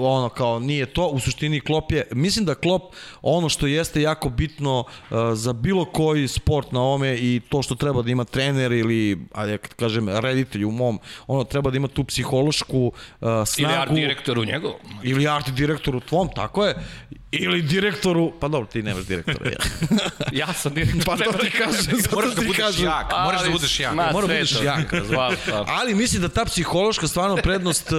ono kao nije to, u suštini Klop je, mislim da Klop ono što jeste jako bitno a, za bilo koji sport na ome i to što treba da ima trener ili, ajde kad kažem, reditelj u mom, ono treba da ima tu psihološku snagu Ili art direktor u njegovom. ili art direktoru tvom, tako je, ili direktoru, pa dobro, ti nemaš direktora, ja. Ja sam direktor. pa to ti kažem, zato Moraš da budeš kažem. jak, moraš da budeš jak. Ma, Mora sve budeš jak. Ali mislim da ta psihološka stvarno prednost uh,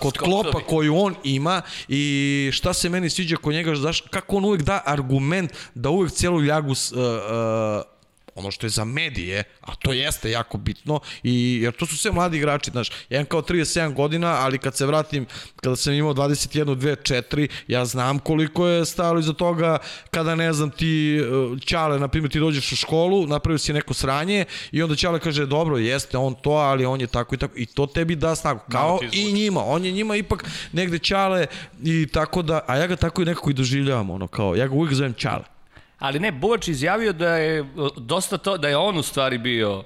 kod Scottovi. Klopa koju on ima i šta se meni sviđa kod njega, znaš, kako on uvek da argument da uvek celu ljagu uh, uh, ono što je za medije, a to jeste jako bitno, i, jer to su sve mladi igrači, znaš, jedan kao 37 godina, ali kad se vratim, kada sam imao 21, 2, 4, ja znam koliko je stalo iza toga, kada ne znam ti, uh, Ćale, na primjer, ti dođeš u školu, napravio si neko sranje i onda Ćale kaže, dobro, jeste on to, ali on je tako i tako, i to tebi da snagu, kao ti i njima, on je njima ipak negde Ćale i tako da, a ja ga tako i nekako i doživljavam, ono kao, ja ga uvijek zovem Ćale. Ali ne, Buvač izjavio da je dosta to, da je on u stvari bio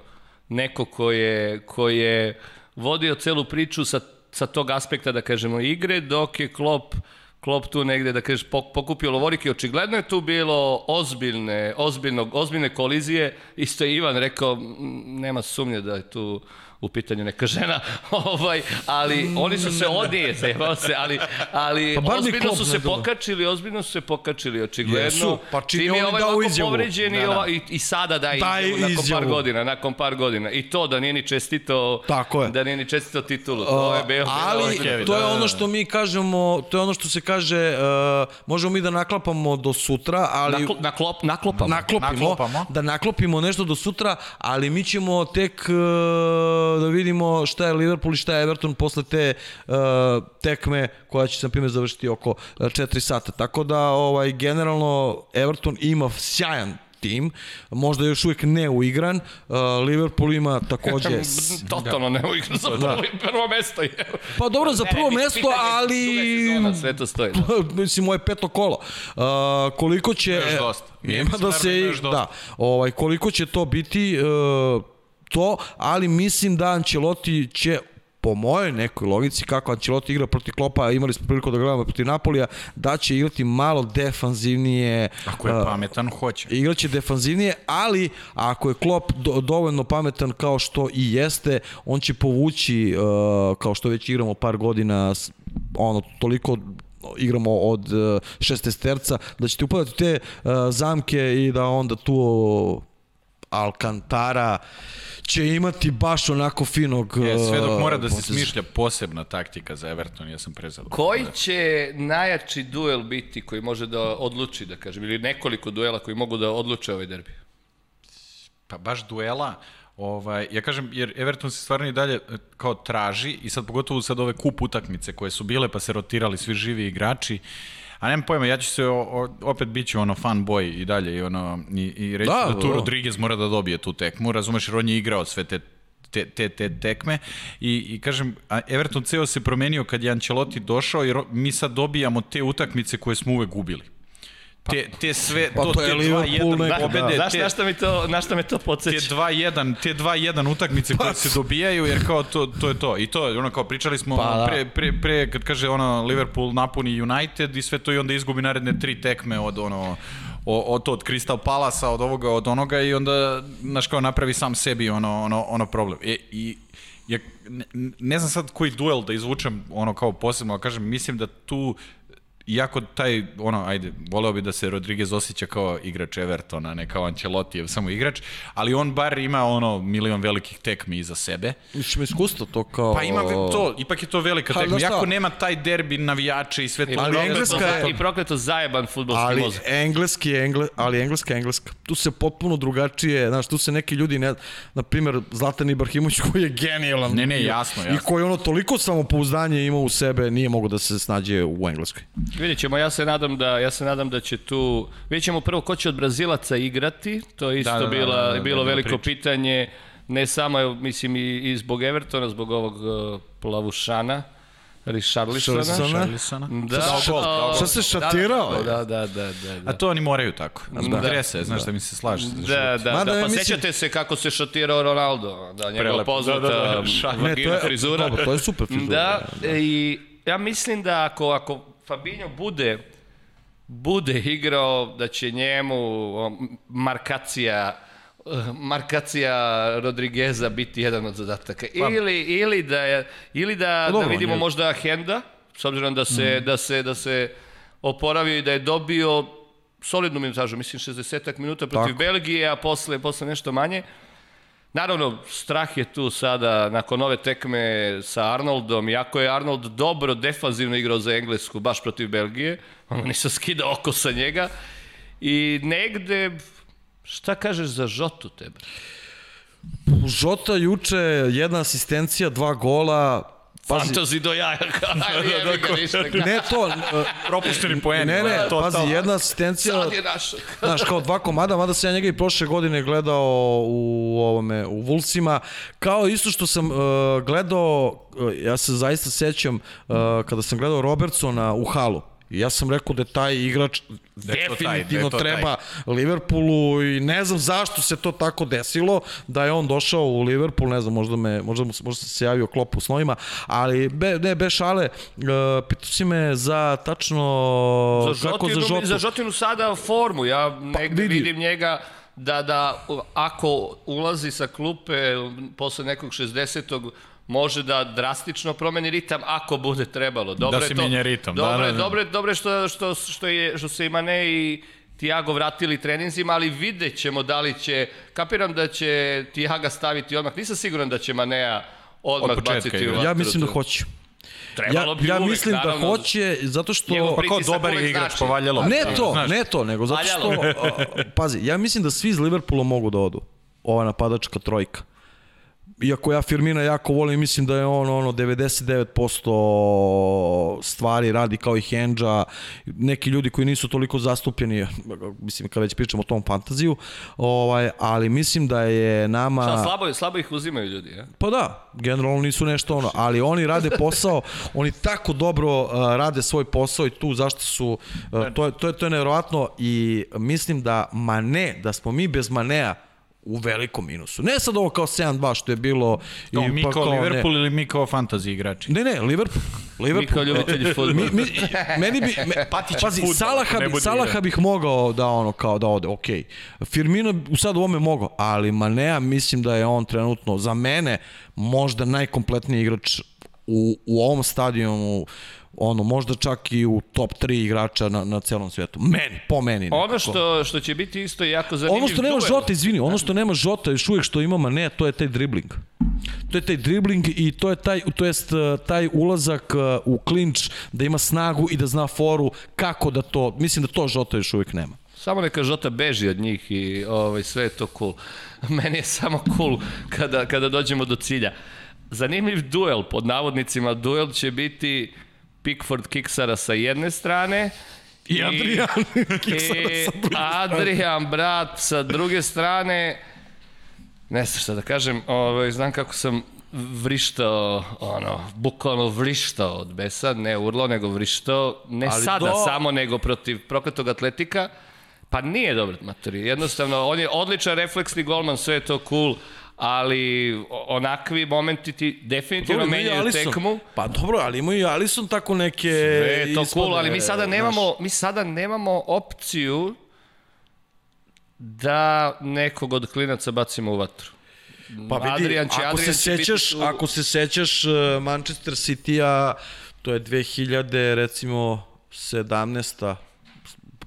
neko ko je, ko je vodio celu priču sa, sa tog aspekta, da kažemo, igre, dok je Klop Klop tu negde, da kažeš, pok- pokupio lovorike. Očigledno je tu bilo ozbiljne, ozbiljno, ozbiljne kolizije. Isto je Ivan rekao, "M, nema sumnje da je tu u pitanju neka žena, ovaj, ali oni su se odnije, zajebao se, ali, ali Pa ozbiljno su se pokačili, ozbiljno su se pokačili, očigledno. Jesu, pa čim je Čim je on ovaj dao izjavu. povređen Da, da. ova, i, i sada Daje izjavu, nakon izjavu. par godina, nakon par godina. I to da nije ni čestito, Tako je. da nije ni čestito titulu. To je bio, ali bio to je da, da, ono da. što mi kažemo, to je ono što se kaže, uh, možemo mi da naklapamo do sutra, ali Naklo, naklop, naklopamo. naklopimo, Naklopamo. da naklopimo nešto do sutra, ali mi ćemo tek uh, da vidimo šta je Liverpool i šta je Everton posle te uh, tekme koja će se na primjer završiti oko 4 sata. Tako da ovaj generalno Everton ima sjajan tim, možda još uvijek ne uigran, uh, Liverpool ima takođe s- Totalno ne mogu za prvo, prvo mesto. je. Pa dobro, za prvo Ne, mesto, pitanje ali... sezona, Sve to stoji. Da. mislim, moje peto kolo. Uh, koliko će... Još dosta. Ima da da se... Da, ovaj, koliko će to biti uh, to, ali mislim da Ancelotti će po mojoj nekoj logici, kako Ancelotti igra protiv Klopa, imali smo priliku da gledamo protiv Napolija, da će igrati malo defanzivnije. Ako je uh, pametan, hoće. igraće defanzivnije, ali ako je Klopp do, dovoljno pametan kao što i jeste, on će povući, uh, kao što već igramo par godina, ono, toliko igramo od uh, šestesterca, da ćete upadati u te uh, zamke i da onda tu Alcantara će imati baš onako finog... E, sve dok mora da se smišlja posebna taktika za Everton, ja sam prezadovoljan. Koji će najjači duel biti koji može da odluči, da kažem, ili nekoliko duela koji mogu da odluče ovaj derbi? Pa baš duela, Ovaj, ja kažem, jer Everton se stvarno i dalje e, kao traži i sad pogotovo sad ove kup utakmice koje su bile pa se rotirali svi živi igrači, A nemam pojma, ja ću se, o, o, opet bit ću ono fanboy i dalje i, ono, i, i reći Da, da, tu. Rodriguez mora da dobije tu tekmu, razumeš, jer on je igrao sve te te, te, te tekme i, i kažem, Everton ceo se promenio kad je Ancelotti došao jer mi sad dobijamo te utakmice koje smo uvek gubili. Te, te sve, Pa to, to je te Liverpool 2-1 nekad, pobede, da. Znaš te, na šta, mi to, na šta me to te podsjeća? 2-1, te 2-1 utakmice koje se dobijaju, jer kao to, to je to. I to, ono kao pričali smo Pa, da. pre, pre, pre, kad kaže ono Liverpool napuni United i sve to i onda izgubi naredne tri tekme od ono o, od to od Crystal Palasa, od ovoga, od onoga i onda, znaš kao, napravi sam sebi ono, ono, ono problem. E, I ja, ne, ne znam sad koji duel da izvučem ono kao posebno, ali kažem, mislim da tu iako taj, ono, ajde, voleo bi da se Rodriguez osjeća kao igrač Evertona, ne kao Ancelotti, samo igrač, ali on bar ima ono milion velikih tekmi iza sebe. Mislim, ima iskustvo to kao... Pa ima to, ipak je to velika tekma. Iako nema taj derbi navijače i sve to. Ali Prokleto Engleska je- I prokleto zajeban futbolski Ali mozak. engleski je engle, ali engleska je engleska. Tu se potpuno drugačije, znaš, tu se neki ljudi, ne, na primjer, Zlatan Ibrahimović koji je genijalan. Ne, ne, jasno, I jasno. koji ono toliko samopouzdanje ima u sebe, nije mogo da se snađe u Engleskoj. Vidjet ćemo, ja se nadam da, ja se nadam da će tu, vidjet ćemo prvo ko će od Brazilaca igrati, to je isto Da, da, da, bila, da, da, da, bilo da, veliko priča. pitanje, ne samo, mislim, i, i zbog Evertona, zbog ovog uh, plavušana, Richarlisona. Richarlisona. Charlisona. Da, dao gol. Šta se šatirao? Da, da, da, da. da. A to oni moraju tako. Da. Drese, znaš da mi se slaže. Da, da, Mada da, pa mislim- sećate se kako se šatirao Ronaldo, da, njegova Prelepo. poznata Da, da, da, šak. Ne, to vagina je, frizura. dobro, to je super frizura. Da, i ja mislim da ako, ako Fabinho bude bude igrao da će njemu markacija markacija Rodrigueza biti jedan od zadataka. Ili, ili da je, ili da, da Pa dobro, vidimo on je- možda Henda, s obzirom da se, da se, da se oporavio i da je dobio solidnu minutažu, mislim 60 minuta protiv Tako. Belgije, a posle, posle nešto manje. Naravno, strah je tu sada nakon ove tekme sa Arnoldom, iako je Arnold dobro defanzivno igrao za Englesku, baš protiv Belgije, ono nisam skidao oko sa njega, i negde, šta kažeš za Žotu tebe? Žota juče, jedna asistencija, dva gola, Pazi, Fantasy do jaja, jebi ga ništa. ne to, uh, Propušteni poeni. ne, ne, to, pazi, to. jedna asistencija, Sad je naš. Znaš, kao dva komada, mada sam ja njega i prošle godine gledao u ovome, u Vulsima, kao isto što sam uh, gledao, uh, ja se zaista sećam, uh, kada sam gledao Robertsona u halu, ja sam rekao da je taj igrač Da taj, da definitivno taj. treba Liverpoolu i ne znam zašto se to tako desilo da je on došao u Liverpool, ne znam, možda me možda možda se javio klop u snovima, ali be, ne be šale, uh, pitao si me za tačno Za kako Žotinu, za Žotu. za Žotinu sada formu, ja negde vidi. vidim njega da, da ako ulazi sa klupe posle nekog 60 može da drastično promeni ritam ako bude trebalo. Dobro Da je se to, menja ritam, da, Dobro, da, je, da. dobro, je, dobro je što, što, što, je, što se i Mane i Tiago vratili treninzima, ali vidjet ćemo da li će, kapiram da će Tiaga staviti odmah, nisam siguran da će Manea odmah Od početka baciti u vatru. Ja mislim da hoće. Ja, Trebalo bi ja uvek, mislim da naravno. hoće, zato što... Njegov Pa kao dobar je igrač, znači. povaljalo. Ne to, ne to, nego zato što... Pazi, ja mislim da svi iz Liverpoola mogu da odu. Ova napadačka trojka. Iako ja Firmina jako volim, mislim da je on ono 99% stvari radi kao i Hendža, neki ljudi koji nisu toliko zastupljeni, mislim kad već pričamo o tom fantaziju, ovaj, ali mislim da je nama... Šta, slabo, slabo ih uzimaju ljudi, ja? Pa da, generalno nisu nešto ono, ali oni rade posao, oni tako dobro uh, rade svoj posao i tu zašto su, uh, to, je, to, je, to je nevjerovatno i mislim da Mane, da smo mi bez Manea u velikom minusu. Ne sad ovo kao 7-2 što je bilo... Kao i mi pa kao ne. Liverpool ili mi kao fantasy igrači? Ne, ne, Liverpool. Liverpool. Mi kao ljubitelji fudbala. Mi, mi, meni bi, me, pazi, fudbal, Salaha, ne bi, Salaha bih mogao da ono kao da ode, ok. Firmino u sad u ovome mogao, ali Manea mislim da je on trenutno za mene možda najkompletniji igrač u, u ovom stadionu ono, možda čak i u top 3 igrača na, na celom svetu. Meni, po meni. Ono nekako. što, što će biti isto jako zanimljiv Ono što nema duel. Žota, izvini, ono što nema Žota još uvijek što ima Mane, to je taj dribling. To je taj dribling i to je taj, to jest uh, taj ulazak uh, u klinč da ima snagu i da zna foru kako da to, mislim da to Žota još uvijek nema. Samo neka Žota beži od njih i ovaj, sve je to cool. Meni je samo cool kada, kada dođemo do cilja. Zanimljiv duel, pod navodnicima, duel će biti Pickford Kiksara sa jedne strane I Adrian Kiksara i sa druge strane. Adrian, brat, sa druge strane, ne znam šta da kažem, ovaj, znam kako sam vrištao, ono, bukvalno vrištao od besa, ne urlo, nego vrištao, ne Ali sada do- samo, nego protiv prokletog atletika, pa nije dobar matori, jednostavno, on je odličan refleksni golman, sve je to cool, ali onakvi momenti ti definitivno Dobro, menjaju Alisson. tekmu. Pa dobro, ali ima i Alisson tako neke Sve je to ispade, cool, ali mi sada nemamo, mi sada nemamo opciju da nekog od klinaca bacimo u vatru. Pa vidi, Adrian će- ako, Adrian se biti sećaš, tu- ako se sećaš uh, Manchester City-a, to je 2000, recimo, 17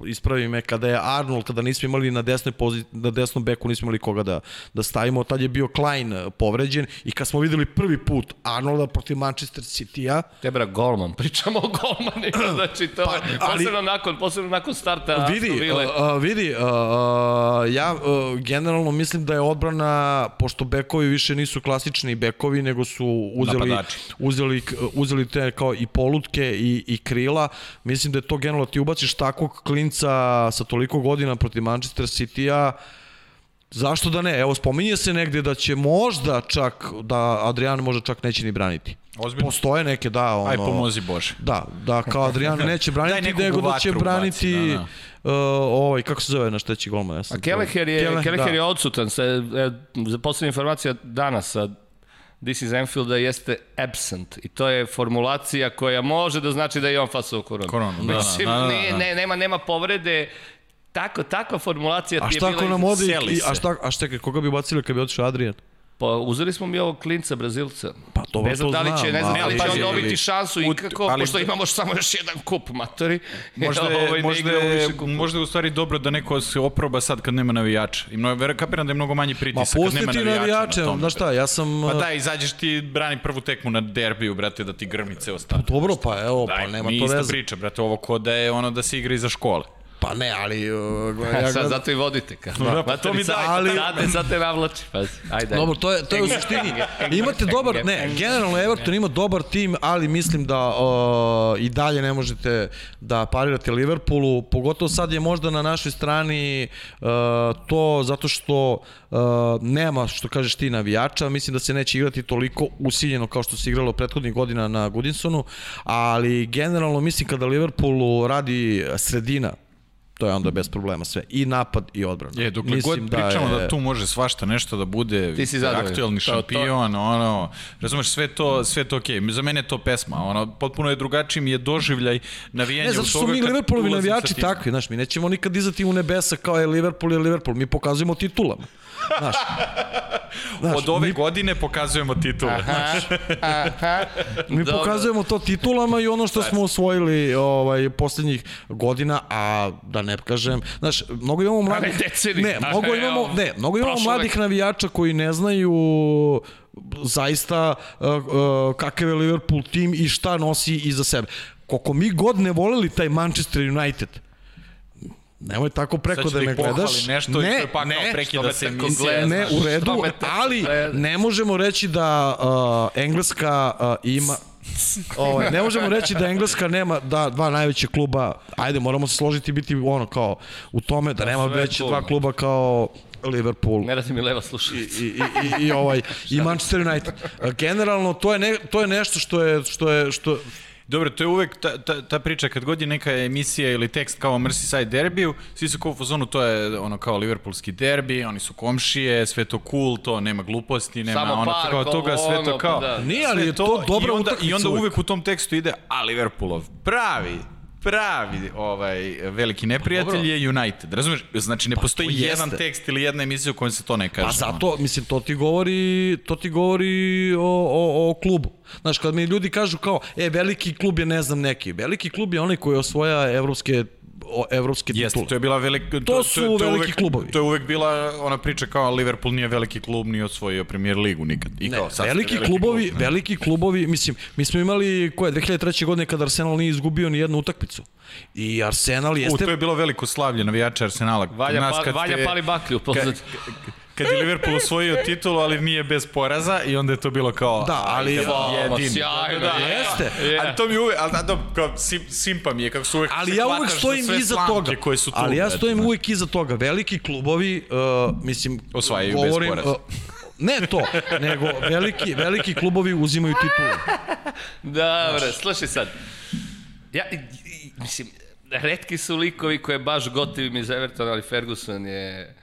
ispravi me, kada je Arnold, kada nismo imali na desnoj pozi, na desnom beku nismo imali koga da, da stavimo, tad je bio Klein eh, povređen i kad smo videli prvi put Arnolda protiv Manchester City-a, Tebra golman, pričamo o golmanima, znači to pa, ali- posebno nakon, posebno nakon starta Vidi, a, a, vidi, a, a, ja a, generalno mislim da je odbrana, pošto bekovi više nisu klasični bekovi, nego su uzeli, Napadači. uzeli, uzeli te kao i polutke i, i krila, mislim da je to generalno, ti ubaciš takvog klinca sa toliko godina protiv Manchester City-a, Zašto da ne? Evo, spominje se negde da će možda čak, da Adrian možda čak neće ni braniti. Ozbiljno? Postoje neke, da, ono... Aj, pomozi Bože. Da, da kao Adrian neće braniti, nego da će vatru braniti baci, da, uh, ovaj, kako se zove naš treći golman? Ja sam A Kelleher je, Kelleher, Kelleher da. je odsutan, sa, e, za poslednja informacija danas sa This is Enfielda jeste absent i to je formulacija koja može da znači da je on fasao koronu. Koronu, da, da, Mislim, da, da, da. nije- ne, nema, nema povrede, Tako, takva formulacija ti je bila... iz- seli se. a šta, a šta, koga bi bacili kad bi otišao Adrian? Pa uzeli smo mi ovog klinca Brazilca. Pa dobro, ne znam to da li će, znam, ne znam da li ali- će on dobiti šansu ikako, ali- pošto imamo samo još jedan kup matori. Možda Ovaj, je, ne možda, je, možda je u stvari dobro da neko se oproba sad kad nema navijača. I mnogo, vera, kapiram da je mnogo manji Ma pritisak kad pusti nema ti navijača. navijače, na znaš šta, ja sam... Pa da, izađeš ti, brani prvu tekmu na derbiju, brate, da ti grmi ceo stadion. Dobro, pa evo, Daj, pa nema mi to ista veze. priča, brate, ovo ko da je ono da se igra iza škole. Pa ne, ali... Uh, Ja, ja sad gledam, zato i vodite. Ka. Da, pa to mi daj, ali- Sad te, sad te navlači, pazi. Ajde. Dobro, to je, to je u suštini, imate dobar, ne, generalno Everton ima dobar tim, ali mislim da uh, i dalje ne možete da parirate Liverpoolu, pogotovo sad je možda na našoj strani uh, to zato što uh, nema, što kažeš ti, navijača, mislim da se neće igrati toliko usiljeno kao što se igralo prethodnih godina na Gudinsonu, ali generalno mislim kada Liverpoolu radi sredina, to je onda bez problema sve. I napad i odbrana. Je, dokle Mislim god pričamo da, je- tu može svašta nešto da bude Ti si aktuelni To- to- šampion, ono, razumeš, sve to, sve to okej. Za mene je to pesma, ono, potpuno je drugačiji mi je doživljaj navijanja Ne, zato u što toga su mi Liverpoolovi navijači takvi, znaš, mi nećemo nikad dizati u nebesa kao je Liverpool je Liverpool, mi pokazujemo titulama. Znaš, znaš Od ove mi, godine pokazujemo titule. mi Dobro. pokazujemo to titulama i ono što smo osvojili ovaj, poslednjih godina, a da ne kažem, znaš, mnogo imamo mladih... deceniju. Ne, A, mnogo imamo, ne, mnogo imamo mladih navijača koji ne znaju zaista uh, uh, kakav je Liverpool tim i šta nosi iza sebe. Koliko mi god ne voleli taj Manchester United, Nemoj tako preko da da me gledaš. nešto je pa kao ne, prekida što me se tako emisija. gleda. ne, u redu, ali ne možemo reći da uh, Engleska uh, ima ovaj, ne možemo reći da Engleska nema da dva najveća kluba, ajde moramo se složiti i biti ono kao u tome da nema sve veće cool. dva kluba kao Liverpool Ne radi mi leva sluša. i, i, i, i, ovaj i Manchester United. Generalno to je ne, to je nešto što je što je što Dobro, to je uvek ta, ta, ta priča, kad god je neka emisija ili tekst kao Merseyside derbiju, svi su kao u fazonu, to je ono kao liverpoolski derbi, oni su komšije, sve to cool, to nema gluposti, nema Samo ono, park, kao toga, sve to kao... da. Nije, ali je to dobra i onda, utakmica I onda uvek. uvek u tom tekstu ide, a Liverpoolov pravi, pravi ovaj veliki neprijatelj je United. Razumeš? Znači ne postoji to jedan jeste. tekst ili jedna emisija u kojoj se to ne kaže. Pa zato, mislim, to ti govori, to ti govori o, o, o klubu. Znaš, kad mi ljudi kažu kao, e, veliki klub je ne znam neki. Veliki klub je onaj koji osvoja evropske o, evropske Jeste, titule. to je bila velika... To su je veliki uvek, klubovi. To je uvek bila ona priča kao Liverpool nije veliki klub, nije osvojio premier ligu nikad. I Ne, kao, sad ste veliki, klubovi, klub, ne. veliki klubovi, mislim, mi smo imali, koje, 2003. godine kada Arsenal nije izgubio ni jednu utakmicu. I Arsenal U, jeste... to je bilo veliko slavlje navijača Arsenala. Valja, nas pa, kad valja ste- pali baklju. Kad, Pozad. Kad je Liverpool osvojio titulu, ali nije bez poraza i onda je to bilo kao... Da, ali- ajde, Fama, jedini. sjajno, Da, da. Jeste. Je. Ali to mi uvek, ali da, da, kao sim, simpa mi je, kako su uvek Ali ja uvek stojim sve iza toga. koje su tu. ali ja stojim znaš. uvek iza toga. Veliki klubovi, uh, mislim, Osvajaju bez govorim, poraza. uh, ne to, nego veliki, veliki klubovi uzimaju titule. Dobro, slušaj sad. Ja, i- i- mislim, redki su likovi koje baš gotivim iz Evertona, ali Ferguson je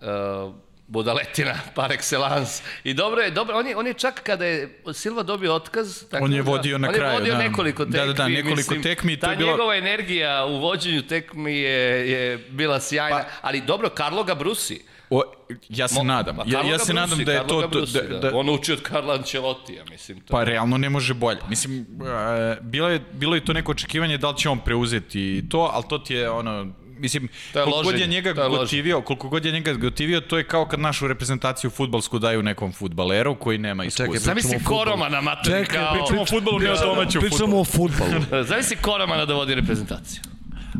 uh, budaletina par excellence. I dobro je, dobro, on je, on je čak kada je Silva dobio otkaz, tako On je da- vodio na on kraju, je vodio da. nekoliko tekmi. Da, da, da, nekoliko mislim, tekmi ta bilo- njegova energija u vođenju tekmi je, je bila sjajna, Pa- ali dobro, Karlo ga brusi. O, ja se nadam. Pa Ja, ja se brusi, nadam da je Carlo to... brusi, da, da, On uči od Karla Ancelotija, mislim. To. Pa realno ne može bolje. Mislim, e, bilo je, bilo je to neko očekivanje da li će on preuzeti to, ali to ti je ono, mislim, To je koliko god je loženje, njega je loženje. gotivio, koliko god je njega gotivio, to je kao kad našu reprezentaciju futbalsku daju nekom futbaleru koji nema iskustva. Čekaj, Zamisli. Koromana, mater, Čekaj, kao... pričamo o fudbalu, ne o domaćem Pričamo o futbalu. Zamisli Koromana da vodi reprezentaciju.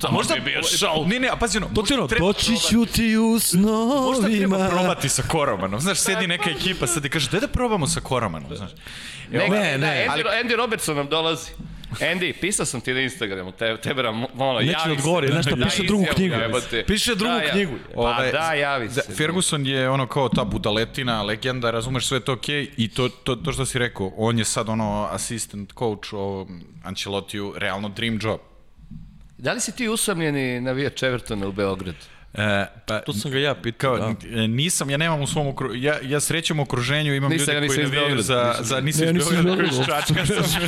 To možda bi bio šou. Ne, ne, a pazi ono, To ti ono, treba doći ću ti u Možda treba snovima. probati sa Koromanom. Znaš, sedi neka ekipa sad i kaže, daj da probamo sa Koromanom, znaš. Ne, ne, ne, ne, Andy, ali- Andy Robertson nam dolazi. Andy, pisao sam ti na Instagramu, te, tebe nam, ono, Neće javi odgovori, se. nešto, Da, piše izjavu, drugu knjigu. jebote. Piše drugu Da, ja- knjigu. Pa Ovaj, da, javi da, se. Ferguson je ono kao ta budaletina, legenda, razumeš sve to okej i to, to, to što si rekao, on je sad ono assistant coach o Ancelotiju, realno dream job. Da li si ti usamljeni navijač Evertona u Beogradu? E, pa, To sam ga ja pitao. kao, da. e, nisam, ja nemam u svom okru... Ja, ja srećem u okruženju, imam Nisam, ja ljudi nisam koji navijaju za, nisam. za, nisam Ne, iz nisam iz Beograda, koji. Čačka sam.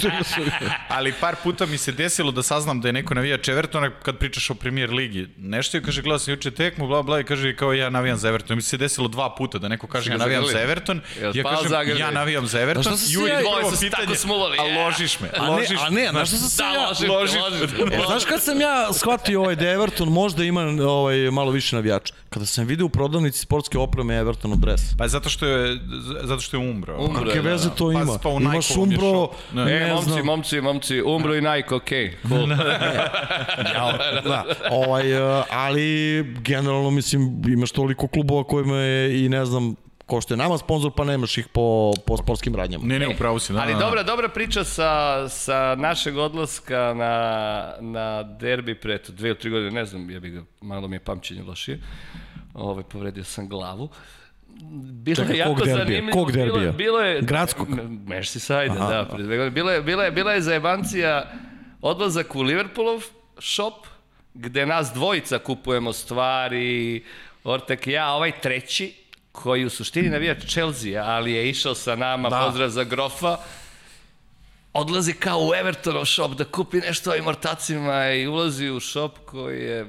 Ali par puta mi se desilo da saznam da je neko navijač Evertona kad pričaš o premier ligi. Nešto je, kaže, gledao sam juče tekmu, bla, bla, i kaže kao ja navijam za Everton. Mi se desilo dva puta da neko kaže ja navijam za? Everton, ja kažem ja navijam za Everton. I uvijek ja- prvo pitanje, A ja. ložiš me, A ne, ložiš a ne, znaš šta sam se Da, ja... ložiš. E, znaš kad sam ja shvatio ovaj da Everton možda ima ovaj, malo više navijača? Kada sam vidio u prodavnici sportske opreme Evertonov dres. Pa zato što je, zato što je umro. Umro. Kakve da, veze da. to Pa ima? pa u Imaš umbro. Ne. E, ne momci, znam. momci, momci, Umbro i Nike, okej, cool. Da, ovaj, eh, ali generalno mislim imaš toliko klubova kojima je i ne znam ko što je nama sponsor pa nemaš ih po, po sportskim radnjama. Ne, ne, upravo si. Da, Ali da, da. dobra, dobra priča sa, sa našeg odlaska na, na derbi pre dve ili tri godine, ne znam, ja bi ga, malo mi je pamćenje lošije. Ove, povredio sam glavu. Bilo Čekaj, je jako kog derbija? zanimljivo. Kog bilo, derbija? bilo je, Gradskog? Merseyside, da, pre dve godine. Bila je, bila je, bila je zajebancija odlazak u Liverpoolov shop, gde nas dvojica kupujemo stvari, Ortek i ja, ovaj treći, koji u suštini navijač Chelsea, ali je išao sa nama, Da. pozdrav za Grofa, odlazi kao u Evertonov shop da kupi nešto ovim ortacima i ulazi u shop koji je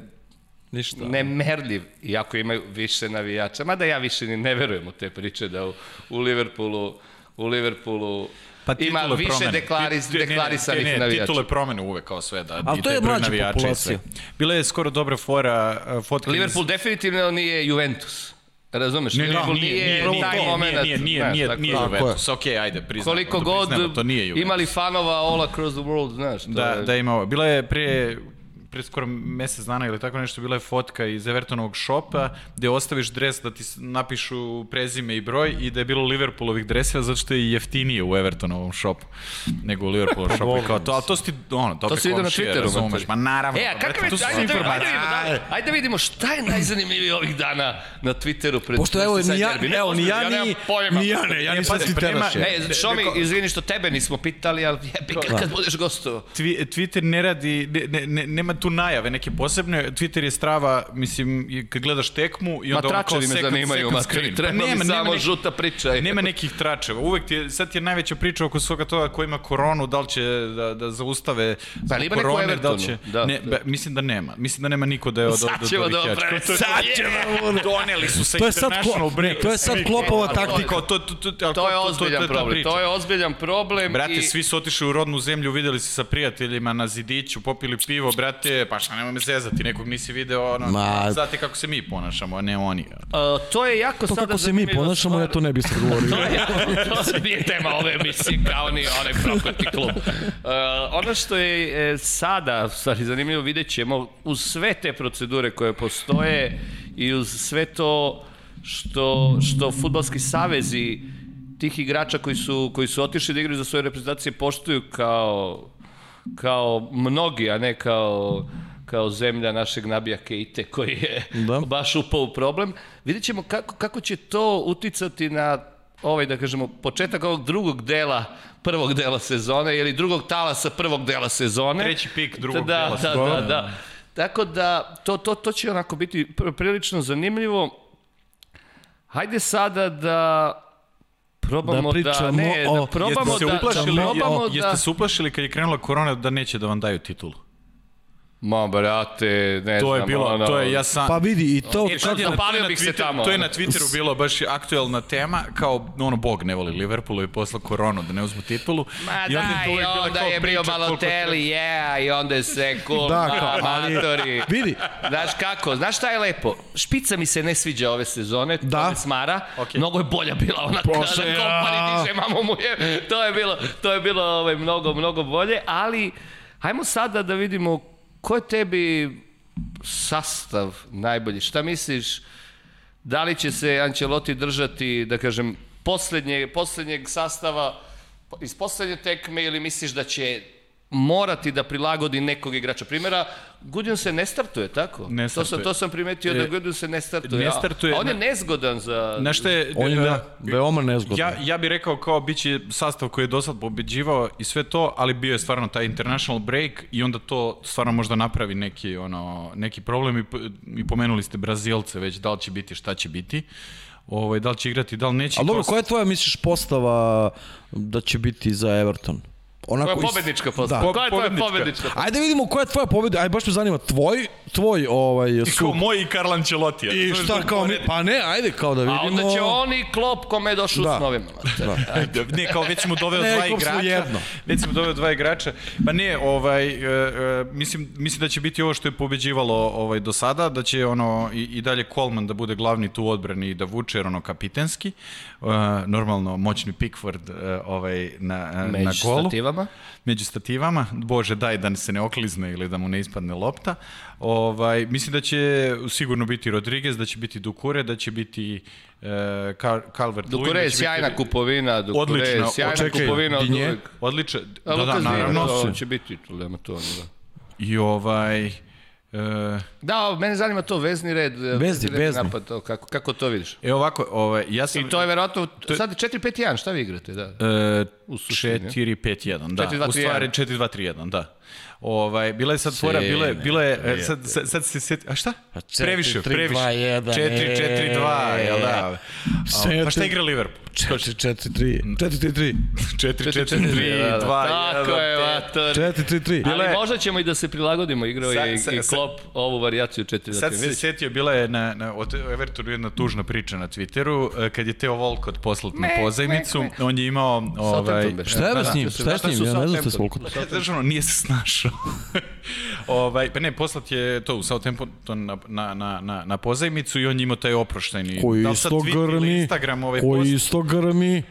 Ništa. nemerljiv, iako imaju više navijača. Mada ja više ni ne verujem u te priče da u, u Liverpoolu u Liverpoolu Pa ima više promene. deklaris, Ti- ne, ne, deklarisanih ne, ne, navijača. Titule promene uvek kao sve, da. Ali i to je mlađa populacija. Bila je skoro dobra fora, uh, fotka iz- Liverpool definitivno nije Juventus. Razumeš? Ne, ne, Liverpool nije, nije, nije, nije, taj nije, moment. nije, nije, znaš, nije, tako nije da. Juventus. Ajde, priznamo. Koliko god imali fanova all across the world, znaš. Da, da ima ovo. Bila je prije pre skoro mesec dana ili tako nešto, bila je fotka iz Evertonovog šopa gde ostaviš dres da ti napišu prezime i broj i da je bilo Liverpoolovih dreseva zato što je jeftinije u Evertonovom šopu nego u Liverpoolovom šopu. I Kao to, ali to si ti, ono, dobre To se ide na Twitteru, razumeš. Ma naravno. E, a pa, kakav je, to su ajde, ajde, ajde, informacije. vidimo, da, ajde da vidimo šta je najzanimljivije ovih dana na Twitteru pred Pošto evo, ni ja. Ne, evo, ni ja, ni, ni ja ne, ja Ne, nisam ti teraš. Ne, Šomi, izvini što tebe nismo pitali, ali jebi ga kad budeš gostovo. Twi- Twitter ne radi, ne, ne, nema tu najave neke posebne, Twitter je strava, mislim, kad gledaš tekmu i Ma onda ono kao second, zanimaju, second ma screen. treba Pa mi samo neki- žuta priča. Nema nekih tračeva. Uvek ti je, sad ti je najveća priča oko svoga toga ko ima koronu, da li će da, da zaustave Pa, ima korone, da li će... Da. ne, be, mislim da nema. Mislim da nema niko da je od, od, Sad od ćemo ovih da to- Sad ćemo da Doneli su se To je international Klo- break. to je sad Klopova taktika. To, to, to, To je to- to- ozbiljan problem. To je ozbiljan problem. Brate, svi su otišli u rodnu zemlju, videli se sa prijateljima na zidiću, popili pivo, brate, emisije, pa šta nema me zezati, nekog nisi video, ono, Ma- znate kako se mi ponašamo, a ne oni. Uh, to je jako To sada kako se mi ponašamo, stvar. ja to ne bih sad govorio. To je, to nije tema ove emisije kao ni onaj prokleti klub. Uh, ono što je e, sada, stvari zanimljivo, vidjet ćemo uz sve te procedure koje postoje i uz sve to što, što futbalski savezi tih igrača koji su, koji su otišli da igraju za svoje reprezentacije poštuju kao, kao mnogi, a ne kao kao zemlja našeg Nabija Keite koji je Da. baš upao u problem. Vidjet ćemo kako, kako će to uticati na ovaj, da kažemo, početak ovog drugog dela prvog dela sezone ili drugog talasa prvog dela sezone. Treći pik drugog da, dela da, sezone. Da, da. Tako da, to, to, to će onako biti pr- prilično zanimljivo. Hajde sada da probamo da, pričamo ne, o- da probamo Jeste se da, uplašili, da probamo da... jeste se uplašili kad je krenula korona da neće da vam daju titulu? Ma, brate, ne To je znam, bilo, ono... to je, ja sam... Pa vidi, i to... E, Sad je na- zapalio to je na bih se tamo, To je na Twitteru bilo baš aktuelna tema, kao ono Bog ne voli Liverpoolu i posla koronu da ne uzmu titulu. Ma I onda da, je to i onda kao je bio Balotelli, yeah, i onda je sve cool, Da, kao, amatori. Vidi. Znaš kako, znaš šta je lepo? Špica mi se ne sviđa ove sezone, Da. ove smara, Ok. mnogo je bolja bila ona Prošle, kada kompani ja. diže, mamo mu je, to je bilo, to je bilo ovaj, mnogo, mnogo bolje, ali hajmo sada da vidimo ko je tebi sastav najbolji, šta misliš, da li će se Ancelotti držati, da kažem, poslednje, poslednjeg sastava iz poslednje tekme ili misliš da će morati da prilagodi nekog igrača? Primjera, Gudjon se ne startuje, tako? Ne to, sam, startuje. to sam primetio da E, Gudjon se ne startuje. ne a- startuje, A on je nezgodan za... Znaš šta je... On je e, da, veoma nezgodno. Ja, ja bih rekao kao bit će sastav koji je do sad pobeđivao i sve to, ali bio je stvarno taj international break i onda to stvarno možda napravi neki, ono, neki problem i, i pomenuli ste Brazilce već, da li će biti, šta će biti. Ovaj, da li će igrati, da li neće. Ali dobro, koja je tvoja, misliš, postava da će biti za Everton? Onako Koja je pobednička postava? Da. Koja je tvoja pobednička. pobednička postava? Ajde vidimo koja je tvoja pobeda. Aj baš me zanima tvoj, tvoj ovaj Kao sud. moj i Karl Ancelotti. I šta kao mi, pa ne, ajde kao da vidimo. A onda će oni klop kome je došao Da. s novima. Ne, kao već smo doveo Ne, dva kao igrača. jedno. Već smo doveo dva igrača. Pa ne, ovaj, e, e, mislim, mislim da će biti ovo što je pobeđivalo ovaj, do sada, da će ono i, i dalje Coleman da bude glavni tu odbrani i da vuče jer ono kapitenski. E, normalno, moćni Pickford ovaj, na, na golu. Stativama. Među stativama. Bože, daj da se ne oklizne ili da mu ne ispadne lopta. Ovaj, mislim da će sigurno biti Rodriguez, da će biti Dukure, da će biti e, Calvert-Lewin. Dukure je da sjajna biti- kupovina, Dukure je Odlično. sjajna Čekaj, kupovina od Dinje? A Da, da, naravno. to će biti tu, nema to. Da. I ovaj... E, Da, mene zanima to vezni red. Vezni, red vezni. Napad, to, kako, kako to vidiš? e ovako, ovaj, ja sam... I to je verovatno, sad je 4-5-1, šta vi igrate? Da. E, U suštini, 4-5-1, da. 4-2-3-1. U stvari 4-2-3-1, da. Ovaj, bila je sad fora, bila je, bila je, e, sad, sad, sad se sjeti, a šta? četiri, Previše, tri, previše. dva, jedan, 4-4-2, e. jel da? Sve Pa šta igra Liverpool? 4-4-3. 4-3-3. 4-4-3, 2, Tako je, vator. 4-3-3. Ali možda ćemo i da se prilagodimo, igrao je i, Klopp ovu varijaciju 4 Sad se setio, bila je na, na, od Evertonu jedna tužna priča na Twitteru, e, kad je Teo Volkot poslat na pozajmicu, on je imao... Ovaj, Southampton beše. Šta je da, s da. njim? Šta je s njim? Ja ne znam šta je s. Znaš, ono, nije se snašao. ovaj, pa ne, poslat je to u Southampton na, na, na, na, na pozajmicu i on je imao taj oproštajni... Koji da isto grmi, Instagram ovaj koji post. isto grmi.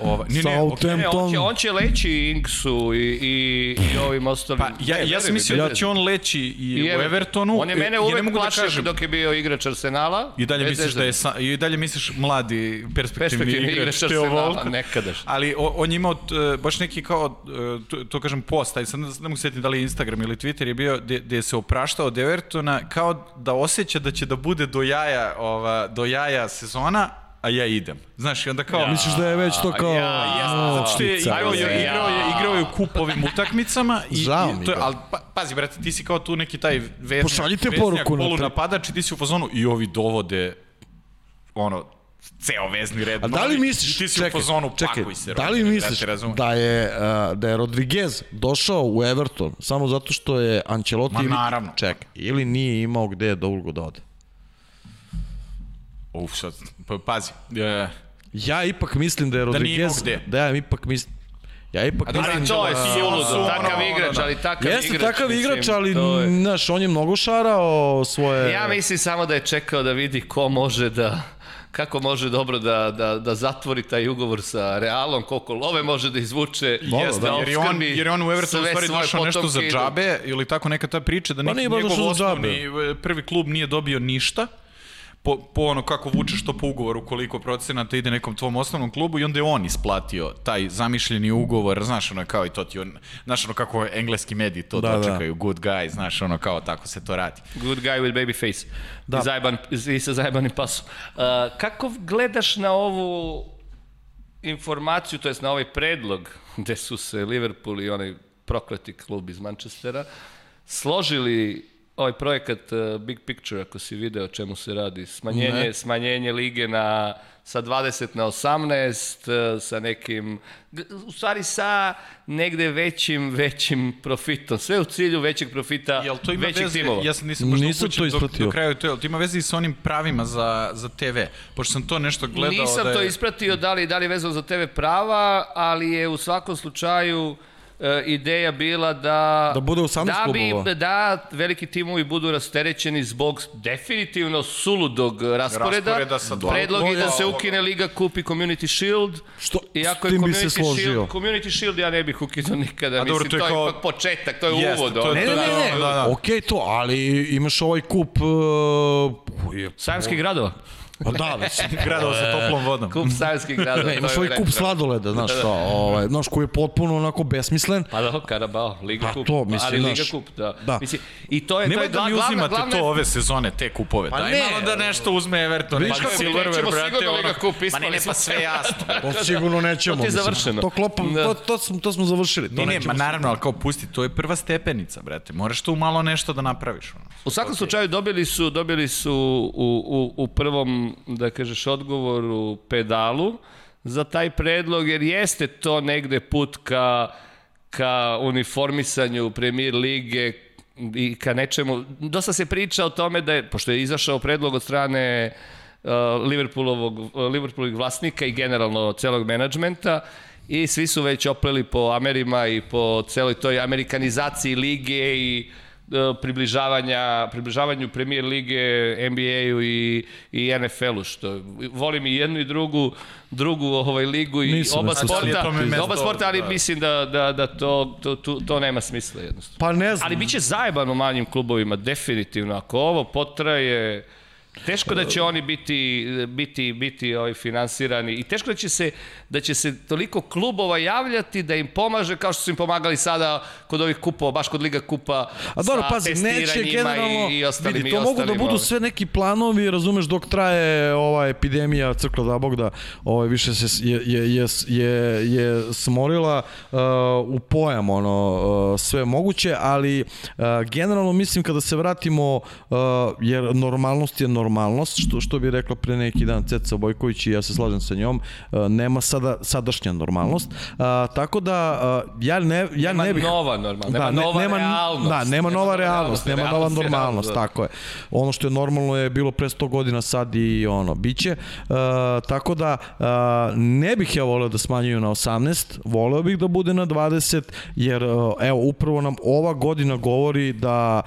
Ovaj, ne, ne. Ne, on će, on će leći Inksu i, i, i ovim ostalim. Pa ja, Ne, ja sam mi, mislio da će on leći i, I u Everton. Evertonu. On je i- mene ja ne uvek mogu da plašio kažem. dok je bio igrač Arsenala. I dalje misliš da je sa, i dalje misliš mladi perspektivni, Perspektivni igrač igrač Arsenala, nekadaš. Ali o, on je imao t, baš neki kao, e, to, to kažem, post, aj sad ne, mogu sjetiti da li je Instagram ili Twitter je bio, gde, gde se opraštao od Evertona kao da osjeća da će da bude do jaja, ova, do jaja sezona, a ja idem. Znaš, i onda kao... Misliš da je već to kao... Ja, Jeste, a, zato što je igrao je, ja. igrao je, igrao je u kupovim utakmicama i, Žao i mi to je, ga. ali pa, pazi brate, ti si kao tu neki taj veznjak, Pošaljite veznjak, poruku na polu to. napadač i ti si u fazonu i ovi dovode ono ceo vezni red. A da li misliš, ti si čekaj, u fazonu, čekaj, pakuj se. da li misliš razumeš? da je, uh, da je Rodriguez došao u Everton samo zato što je Ancelotti Ma, ili, naravno. čekaj, ili nije imao gde dugo da ode? Uf, sad, pa, pazi. E, Ja ipak mislim da je imao Rodriguez, gde. da ja ipak mislim, Ja ipak A dobro, Ali mislim to je da- suludo, su ono, takav igrač, ali takav Jeste igrač. takav mislim, igrač, ali, je- znaš, on je mnogo šarao svoje... Ja mislim samo da je čekao da vidi ko može da kako može dobro da, da, da zatvori taj ugovor sa Realom, koliko love može da izvuče, Jeste, da jer, je on, jer je on u Evertonu sve stvari došao nešto za da- džabe ili tako neka ta priča da Pa njegov osnovni e, prvi klub nije dobio ništa po, po ono kako vučeš to po ugovoru koliko procenata ide nekom tvom osnovnom klubu i onda je on isplatio taj zamišljeni ugovor, znaš ono kao i to ti on, znaš ono kako engleski mediji to Da, da. dočekaju, good guy, znaš ono kao tako se to radi. Good guy with baby face. Da. I, zajeban, I sa zajebanim pasom. Uh, kako gledaš na ovu informaciju, to jest na ovaj predlog gde su se Liverpool i onaj prokleti klub iz Manchestera složili ovaj projekat uh, Big Picture, ako si video o čemu se radi, smanjenje, Ne. smanjenje lige na sa 20 na 18, uh, sa nekim, u stvari sa negde većim, većim profitom. Sve u cilju većeg profita, Jel to ima većih veze, timova. ja sam nisam baš Nisam upućen to do, ispratio. do kraju to, jel to ima veze i sa onim pravima za, za TV, pošto sam to nešto gledao Nisam da je... to ispratio da li, da li je vezano za TV prava, ali je u svakom slučaju ideja bila da Da bude 18 da bi, klubova. da veliki timovi budu rasterećeni zbog definitivno suludog rasporeda. Rasporeda sa dva Predlog je da se ukine Liga Kup i Community Shield. Što- Iako je tim bi se Community složio. Shield, Community Shield ja ne bih ukinuo nikada. A Mislim, dobro, to je to je kao- ipak početak, to je Jeste, uvod. to. Ne, ne, ne, ne, Da, da, da. okej to, ali imaš ovaj kup... Uh, je- Sajamskih gradova. Pa da, mislim, Gradao sa toplom vodom. Kup Sajamskih gradova. Ne, imaš ovaj kup sladoleda, znaš šta, ovaj, znaš, koji je potpuno onako besmislen. Pa da, Karabao, Liga Pa Kup. to, mislim, ali Liga Kup, da. da. Mislim, I to je, to Nemoj je da mi uzimate glavna- to ove sezone, te kupove. Pa Daj ne. malo da nešto uzme Everton. Vidiš neki kako Silverware, nećemo brate, sigurno Liga ono- Kup, Ma ispali ne, ne, pa sve jasno. To sigurno nećemo. To ti je završeno. To klopa, Da. to, to, smo, to smo završili. To Ne, ne, ma naravno, ali kao pusti, to je prva stepenica, brate. Moraš tu malo nešto da napraviš. Ono. U svakom slučaju dobili su, dobili su u, u, u prvom, da kažeš, odgovoru pedalu za taj predlog, jer jeste to negde put ka, ka uniformisanju premier lige i ka nečemu. Dosta se priča o tome da je, pošto je izašao predlog od strane uh, Liverpoolovog, uh, vlasnika i generalno celog menadžmenta, i svi su već opleli po Amerima i po celoj toj amerikanizaciji lige i e, približavanja, približavanju premier lige, NBA-u i, i NFL-u, što volim i jednu i drugu, drugu ovaj ligu i Nisam oba nešto sporta, oba sporta, ali da. mislim da, da, da to, to, to, to nema smisla jednostavno. Pa ne znam. Ali bit će zajeban u manjim klubovima, definitivno. Ako ovo potraje, teško da će oni biti, biti, biti ovaj, finansirani i teško da će, se, da će se toliko klubova javljati da im pomaže kao što su im pomagali sada kod ovih kupova, baš kod Liga Kupa A dobro, pazi, neće generalno, i, i ostalim, vidi, i to mogu da budu sve neki planovi, razumeš, dok traje ova epidemija crkla da Bog da ovaj, više se je, je, je, je, je smorila uh, u pojam ono, uh, sve moguće, ali uh, generalno mislim kada se vratimo, uh, jer normalnost je normalnost, što, što bi rekla pre neki dan Ceca Bojković i ja se slažem sa njom, uh, nema sada sadašnja normalnost, uh, tako da uh, ja ne, ja Nema ne bih... nova normalnost, nema ne- nova realnost. Da, nema nova realnost, nema nova realnost normalnost, realnost, da. tako je. Ono što je normalno je bilo pre 100 godina, sad i ono, biće. E, tako da, e, ne bih ja voleo da smanjuju na 18, voleo bih da bude na 20, jer, e, evo, upravo nam ova godina govori da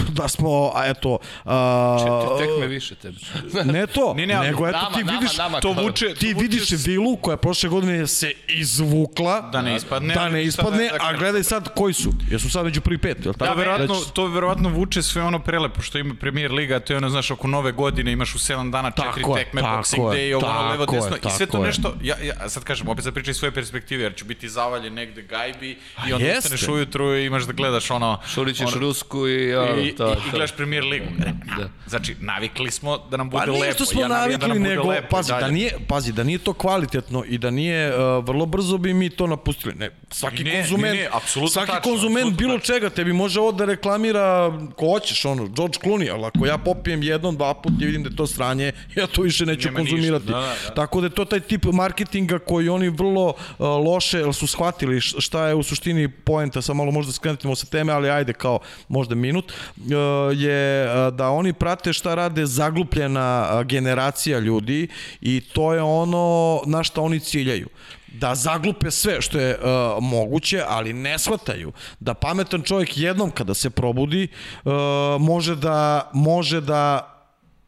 da smo, a eto... A, Četiri tekme više tebe. ne to, Ne, ne, nego eto nama, ti nama, vidiš, nama to kao- vuče, ti to vuče vidiš s- vilu koja prošle godine se izvukla, Da ne ispadne. da ne ispadne, Sad, a gledaj sad koji su, jesu sad među prvi pet, je li tako? To verovatno, to verovatno vuče sve ono prelepo što ima Premier Liga, to je ono, znaš, oko nove godine imaš u 7 dana četiri Tako tekme, tako Boxing je, Day, ovo ono levo desno, i sve to nešto, ja, ja sad kažem, opet sad pričam iz svoje perspektive, jer ću biti zavaljen negde gajbi i onda ustaneš ujutru i imaš da gledaš ono... Šurićeš Rusku i... I, to, i, to. i gledaš Premier Ligu. Da. Znači, navikli smo da nam bude Pa lepo. nije što smo ja navijam da navikli, nam nego, lepo pazi, dalje. da nije, pazi, da nije to kvalitetno i da nije, uh, vrlo brzo bi mi to napustili. Ne, svaki Ne, konzument, ne, ne, svaki tačno, konzument bilo tačno. čega, tebi može ovo da reklamira ko hoćeš, ono, George Clooney, ali ako ja popijem jednom, dva put i vidim da je to sranje, ja to više neću Nema ništa, konzumirati. da, da, da. Tako da je to taj tip marketinga koji oni vrlo uh, loše, jer su shvatili šta je u suštini poenta, sad malo možda skrenutimo sa teme, ali ajde kao možda minut, uh, je uh, da oni prate šta rade zaglupljena uh, generacija ljudi i to je ono na šta oni ciljaju. da zaglupe sve što je uh, moguće, ali ne shvataju da pametan čovjek jednom kada se probudi uh, može da može da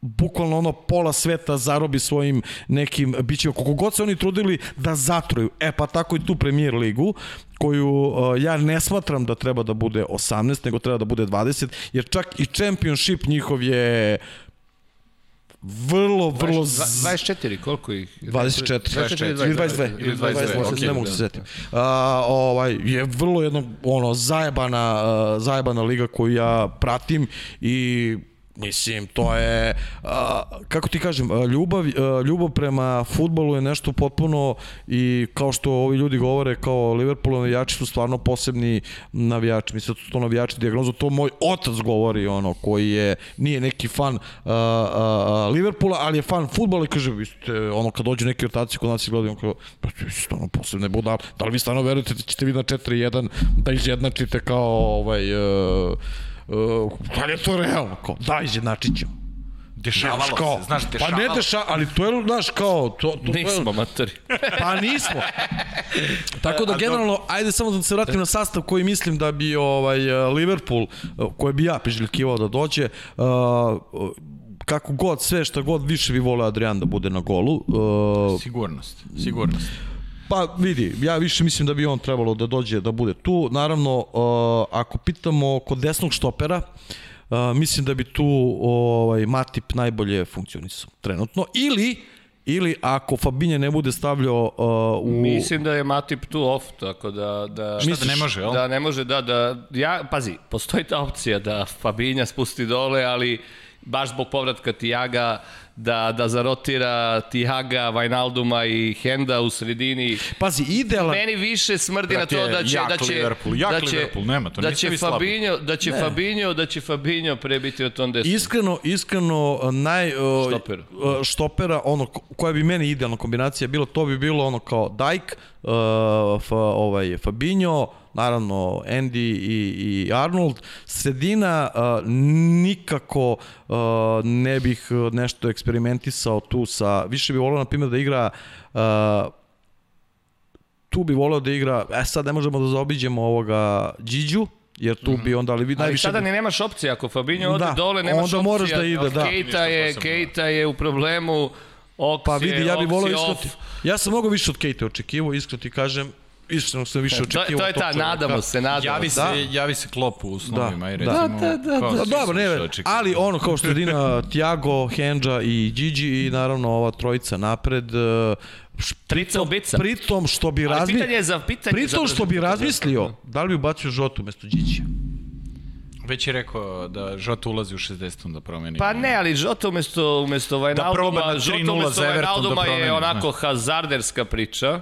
bukvalno ono pola sveta zarobi svojim nekim bićima. Koliko god se oni trudili da zatruju. E pa tako i tu premier ligu koju uh, ja ne smatram da treba da bude 18, nego treba da bude 20, jer čak i championship njihov je vrlo, vrlo... z- 24, koliko ih? 24, 24, ili 22, ili 22, okej, ne mogu da. se setim. Uh, ovaj, je vrlo jedno, ono, zajebana, uh, zajebana liga koju ja pratim i Mislim, to je, a, kako ti kažem, a, ljubav, a, ljubav prema futbolu je nešto potpuno i kao što ovi ljudi govore, kao Liverpool navijači su stvarno posebni navijači. Mislim da su to navijači dijagnozu, to moj otac govori, ono, koji je, nije neki fan a, a, Liverpoola, ali je fan futbola i kaže, vi ste, ono, kad dođu neki ortaci kod nas i gledaju, on kao, pa ste stvarno posebne budal, da li vi stvarno verujete da ćete vi na 4-1 da izjednačite kao, ovaj, uh, Uh, da li je to realno? Kao, da, izjednačit ćemo. Dešavalo Znaš, kao, se, znaš, Pa dešavalo ne deša, ali to je, znaš, kao, to, to, to Nismo je, matori. pa nismo. Tako da, generalno, ajde samo da se vratim na sastav koji mislim da bi ovaj Liverpool, koji bi ja priželjkivao da dođe, uh, kako god, sve što god više bi voleo Adrian da bude na golu. Uh, Sigurnost, sigurnost. Pa vidi, ja više mislim da bi on trebalo da dođe da bude tu. Naravno, uh, ako pitamo kod desnog štopera, uh, mislim da bi tu ovaj Matip najbolje funkcionisao trenutno ili ili ako Fabinje ne bude stavljao uh, u Mislim da je Matip tu off, tako da... da Šta da ne može, jel? Da, ne može, da, da, ja, pazi, postoji ta opcija da Fabinja spusti dole, ali baš zbog povratka Tijaga, da, da zarotira Tijaga, Vajnalduma i Henda u sredini. Pazi, idealan Meni više smrdi na Brate, to da će jak da će Liverpool, jak da će Liverpool, nema, to da će. Fabinho, da će Ne. Fabinho, da će Fabinho prebiti na tom desu. Iskreno, iskreno naj uh, Štoper. uh, štopera ono ko- koja bi meni idealna kombinacija bila, to bi bilo ono kao Dijk, uh, fa, ovaj Fabinho, naravno Andy i, i Arnold. Sredina uh, nikako uh, ne bih nešto eksperimentisao tu sa više bih volio na primjer da igra uh, tu bi voleo da igra, e sad ne možemo da zaobiđemo ovoga Điđu, jer tu bi onda, ali vi Ali najviše... sada ni nemaš opcije, ako Fabinho ode Da, dole, nemaš onda opcija. moraš da ide, da. Keita je, posebno, Keita je u problemu, Ox Pa vidi, ja bih volao iskreno. off. Ja sam mnogo više od Kate očekivao, iskreno ti kažem. Iskreno sam više To, očekivao. to je od tog ta, nadamo se, nadamo Javi se. Da. javi se klop u snovima i Da, recimo... da, da, kao, Da, svi dobro, ne, ali ono kao što Dina, Tiago, Hendža i Gigi i naravno ova trojica napred, š- Trica ubica. pritom što bi Ali razmi... pitanje je za pitanje Pritom što bi razmislio, da li bi ubacio Žotu umesto Gigi? Već je rekao da Žota ulazi u 60. da promeni. Pa ne, ali Žota umesto, umesto proba Vajnalduma, na 3:0 Žota umesto za Everton da Vajnalduma je onako hazarderska priča.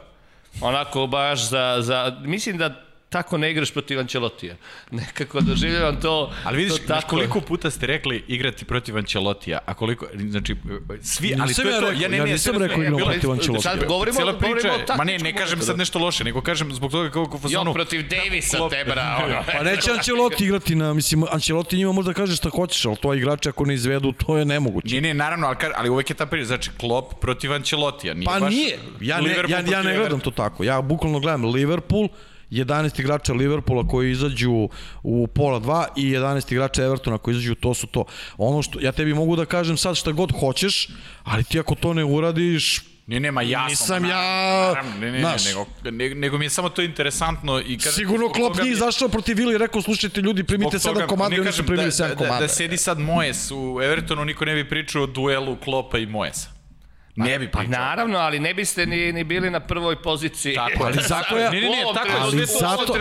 Onako baš za, za... Mislim da tako ne igraš protiv Ancelotija. Nekako doživljavam to Ali vidiš, to tako. koliko puta ste rekli igrati protiv Ancelotija, a koliko, znači, svi, ali Nisam to je ja to, rekao, ja ne, ja ne, nisam rekao ne, je- protiv Ancelotija. Sad govorimo, Cijela govorimo priča, o je- ma ne, ne kažem sad nešto loše, nego kažem zbog toga kako u Jo, protiv Davisa te, bra, ono. Pa neće Ancelotti igrati na, mislim, Ancelotti njima možda kaže šta hoćeš, ali to igrači ako ne izvedu, to je nemoguće. Ne, ne, naravno, ali, ali uvek je ta priča, znači Klopp protiv Ancelotija. Nije Pa baš nije, ja ne, ja, ja ne gledam to tako. Ja bukvalno gledam Liverpool, 11 igrača Liverpoola koji izađu u pola 2 i 11 igrača Evertona koji izađu, to su to. Ono što, ja tebi mogu da kažem sad šta god hoćeš, ali ti ako to ne uradiš, Ne, nema jasno. Nisam ja, Naravno, ne, ne, ne, znaš. nego, ne, nego mi je samo to interesantno. I kada, sigurno Klopp nije izašao protiv Vili i rekao, slušajte ljudi, primite 7 komada i ne oni su kažem primili da, 7 da, komada. Da, da sedi sad Moes u Evertonu, niko ne bi pričao o duelu Kloppa i Moesa. Ne bi Pa pričao. naravno, ali ne biste ni, ni bili na prvoj poziciji. Tako, Ali zato je- Ne, ne, ne, tako, ali zato-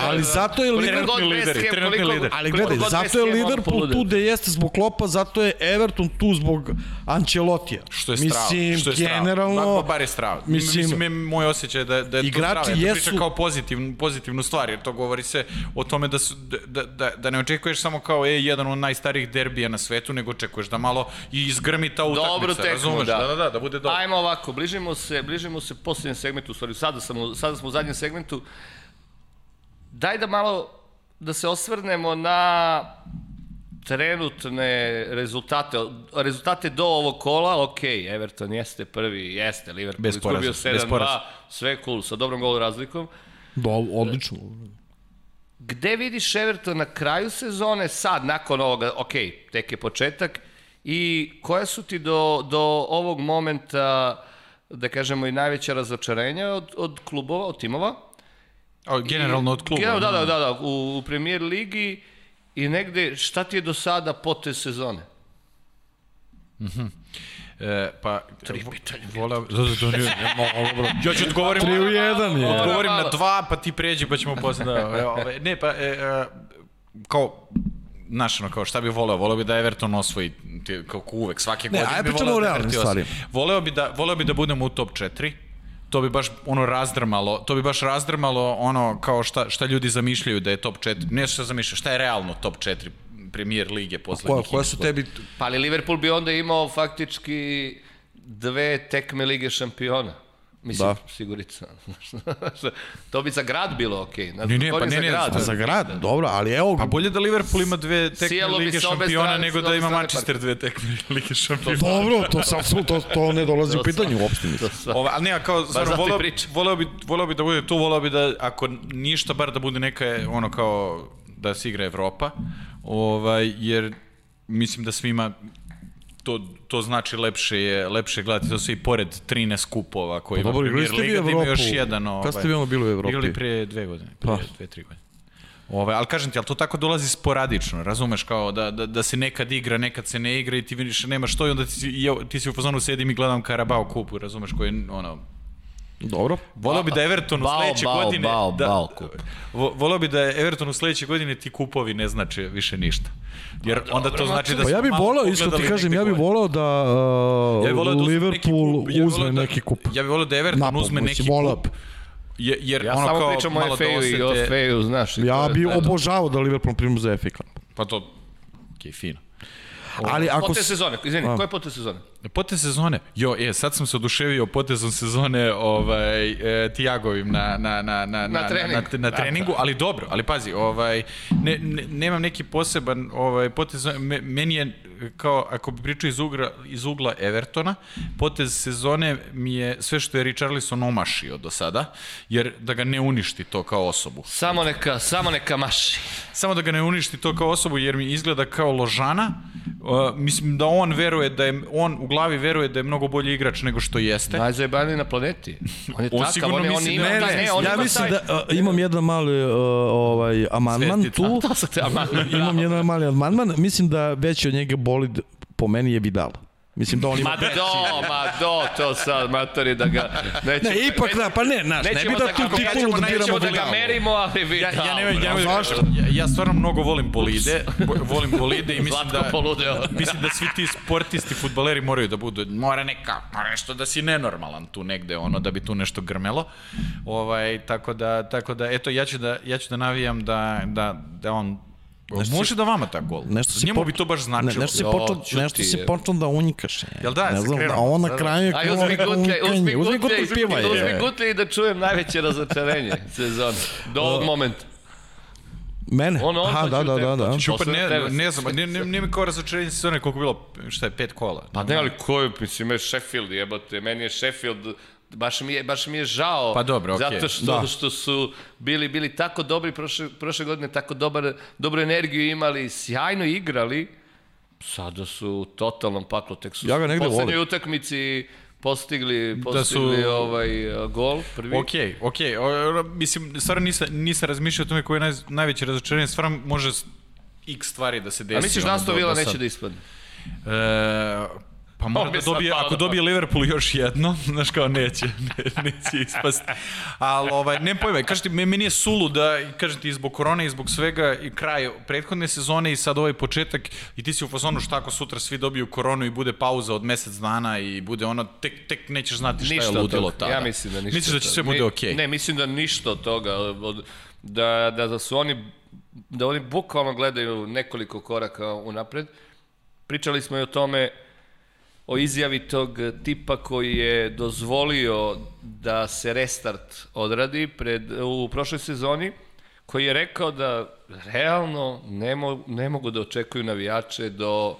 ali zato je Liverpool- trenutni lideri. Ali gledaj, zato je Liverpool tu gde jeste zbog Klopa, zato je Everton tu zbog Ancelotija. Što je strava. Mislim, što je strava. generalno... Ba, bar je strava. mislim- Mislim, je moj osjećaj da, da je Igrači to strava. Ja to jesu- pričam kao pozitivnu, pozitivnu stvar, jer to govori se o tome da, su, da, da, da ne očekuješ samo kao e, jedan od najstarijih derbija na svetu, nego očekuješ da malo i izgrmi ta utakmica. Dobru tekmu, razumeš? da. Da, da, da, da bude dobro. Ajmo ovako, bližimo se, bližimo se posljednjem segmentu, u stvari sada, sam, sada smo u zadnjem segmentu. Daj da malo, da se osvrnemo na trenutne rezultate, rezultate do ovog kola, ok, Everton jeste prvi, jeste, Liverpool Bez izgubio poraza, bez 7-2, poraza. sve cool, sa dobrom golu razlikom. Do, odlično. Gde vidiš Everton na kraju sezone, sad, nakon ovoga, ok, tek je početak, i koja su ti do, do ovog momenta, da kažemo, i najveća razočarenja od, od klubova, od timova? O, generalno od kluba. Generalno, da, da, da, da, u, u premier ligi i negde, šta ti je do sada potez sezone? E, pa, Tri pitanja. Voleo, da, da, da, ja ću odgovorim, Tri u jedan je. odgovorim na dva, pa ti pređi, pa ćemo posle da, ove, ne, pa, e, e, kao, znaš, ono, kao šta bi voleo, voleo bi da Everton osvoji, kao uvek, svake Ne, godine ajde bi pričamo voleo da realnim Everton osvoji. stvarima. Voleo bi da, voleo bi da budemo u top 4, to bi baš ono razdrmalo, to bi baš razdrmalo ono kao šta, šta ljudi zamišljaju da je top 4, ne šta zamišljaju, šta je realno top 4 premier lige Koja, poslednjih. koja su tebi... Pa ali Liverpool bi onda imao faktički dve tekme Lige šampiona. Mislim, Da. sigurica. to bi za grad bilo okej. Okay. Ne, ne, pa ne, za ne, grad. Pa za grad, dobro, ali evo... Pa bolje da Liverpool ima dve tekme Lige šampiona strane- nego da ima Manchester dve tekme Lige šampiona. Dobro, to, sam, to, to ne dolazi u pitanje uopšte. Ova, ali ne, a kao, stvarno, i voleo, voleo, bi, voleo bi da bude tu, voleo bi da, ako ništa, bar da bude neka, ono kao, da se igra Evropa, ovaj, jer mislim da svima to, to znači lepše je, lepše gledati, to su i pored 13 kupova koji Pa ima Premier Liga, da ima još jedan. Ovaj, Kad ste vi ono bili u Evropi? Igrali pre dve godine, pre Pa. dve, tri godine. Ovaj, ali kažem ti, ali to tako dolazi sporadično, razumeš, kao da, da, da se nekad igra, nekad se ne igra i ti vidiš nemaš to i onda ti, ja- ti si u fazonu sedim i gledam Karabao kupu, razumeš, koji je ono, Dobro. Voleo bi da Everton u sledeće bao, godine... bao, da, bao kup. vo- voleo bi da je Everton u sledeće godine ti kupovi ne znače više ništa. Jer onda to znači da Pa ja bih volao, isto ti kažem, ja bih volao da uh, Ja voleo da uzme neki Liverpool kup, ja uzme da- neki kup. Ja bih voleo da Everton Napad, uzme neki voleo kup. Je, jer Ja ono samo kao pričam o malo da FA-u i o. FA-u, znaš. Ja bih obožavao da Liverpool primu za FA Cup. Pa to... Okej, fino. Ali ako... Potez s- sezone, izvini, A. koje potez sezone? Potez sezone. Jo, je, sad sam se oduševio potezom sezone ovaj, e, Tiagovim na, na, na, na, na, treningu. na, na treningu, ali dobro, ali pazi, ovaj, ne, ne, nemam neki poseban ovaj, potez, me, meni je kao, ako bi pričao iz, ugra, iz ugla Evertona, potez sezone mi je sve što je Richarlison omašio do sada, jer da ga ne uništi to kao osobu. Samo neka, samo neka maši. Samo da ga ne uništi to kao osobu, jer mi izgleda kao ložana. Uh, mislim da on veruje da je, on u glavi veruje da je mnogo bolji igrač nego što jeste. Najzajebaniji na planeti. On je On takav, on, je, on ima, da- Ne, taj- ne, on ja ima mislim taj- da uh, imam jedan mali uh, ovaj amandman Svestica. tu. To su te amandman. imam jedan mali amandman. Mislim da veći od njega bolid po meni je Vidal. Mislim da on ima... Ma do, ma do, to sad, matori, da ga... Nećemo, Ne, ipak da, pa ne, znaš, ne bi da da tu titulu da- nećemo da ga merimo, ali Vidal. Ja, ja, ne, ja, ja, ja, ja stvarno mnogo volim bolide, bo- volim bolide i mislim da, poludeo. mislim da svi ti sportisti, futbaleri moraju da budu, mora neka, mora nešto da si nenormalan tu negde, ono, da bi tu nešto grmelo. Ovaj, tako da, tako da, eto, ja ću da, ja ću da navijam da, da, da on Može da vama ta gol. Nešto si Njemu po- bi to baš Ne, značilo. nešto si Jo, počeo, nešto si je. počeo da unjikaš. je. Jel da, Ne se znam, a on na kraju je Aj, krenuo uzmi neko gutlje, uzmi gutlje, gutlje piva uzmi je. gutlje i da čujem najveće razočarenje sezone. Do ovog momenta. Mene? On, on, Aha, da, da, da, da. Čupa, ne, tebe. ne znam, nije, nije, nije mi kao razočarenje sezone koliko je bilo, šta je, pet kola. Pa ne, ali ko je, mislim, je Sheffield, jebote, meni je Sheffield, baš mi je, baš mi je žao. Pa dobro, okej. Zato što, Da. što su bili, bili tako dobri prošle, prošle godine, tako dobar, dobru energiju imali, sjajno igrali, sada su u totalnom paklu, tek su Ja ga negde u poslednjoj volim. utakmici postigli, Da su- postigli ovaj gol prvi. Okej, okej. O, Mislim, stvarno nisam, nisam razmišljao o tome koje je naj, najveće razočarenje. Stvarno može x stvari da se desi. A misliš da Aston Villa neće da ispadne? E, pa mora da dobije, ako dobije Liverpool još jedno, znaš kao neće, ne, neće ispasti. Ali, ovaj, ne pojma, kažeš ti, me- meni je sulu da, kažem ti, i zbog korone i zbog svega, i kraj prethodne sezone i sad ovaj početak, i ti si u fazonu šta ako sutra svi dobiju koronu i bude pauza od mesec dana i bude ono, tek, tek nećeš znati šta Ništa je ludilo tada. Ja mislim da ništa. Misliš da će sve bude okej? Ne, mislim da ništa od toga. Od, da, da, da su oni da oni bukvalno gledaju nekoliko koraka unapred. Pričali smo i o tome o izjavi tog tipa koji je dozvolio da se restart odradi pred, u prošloj sezoni, koji je rekao da realno ne, mo, ne mogu da očekuju navijače do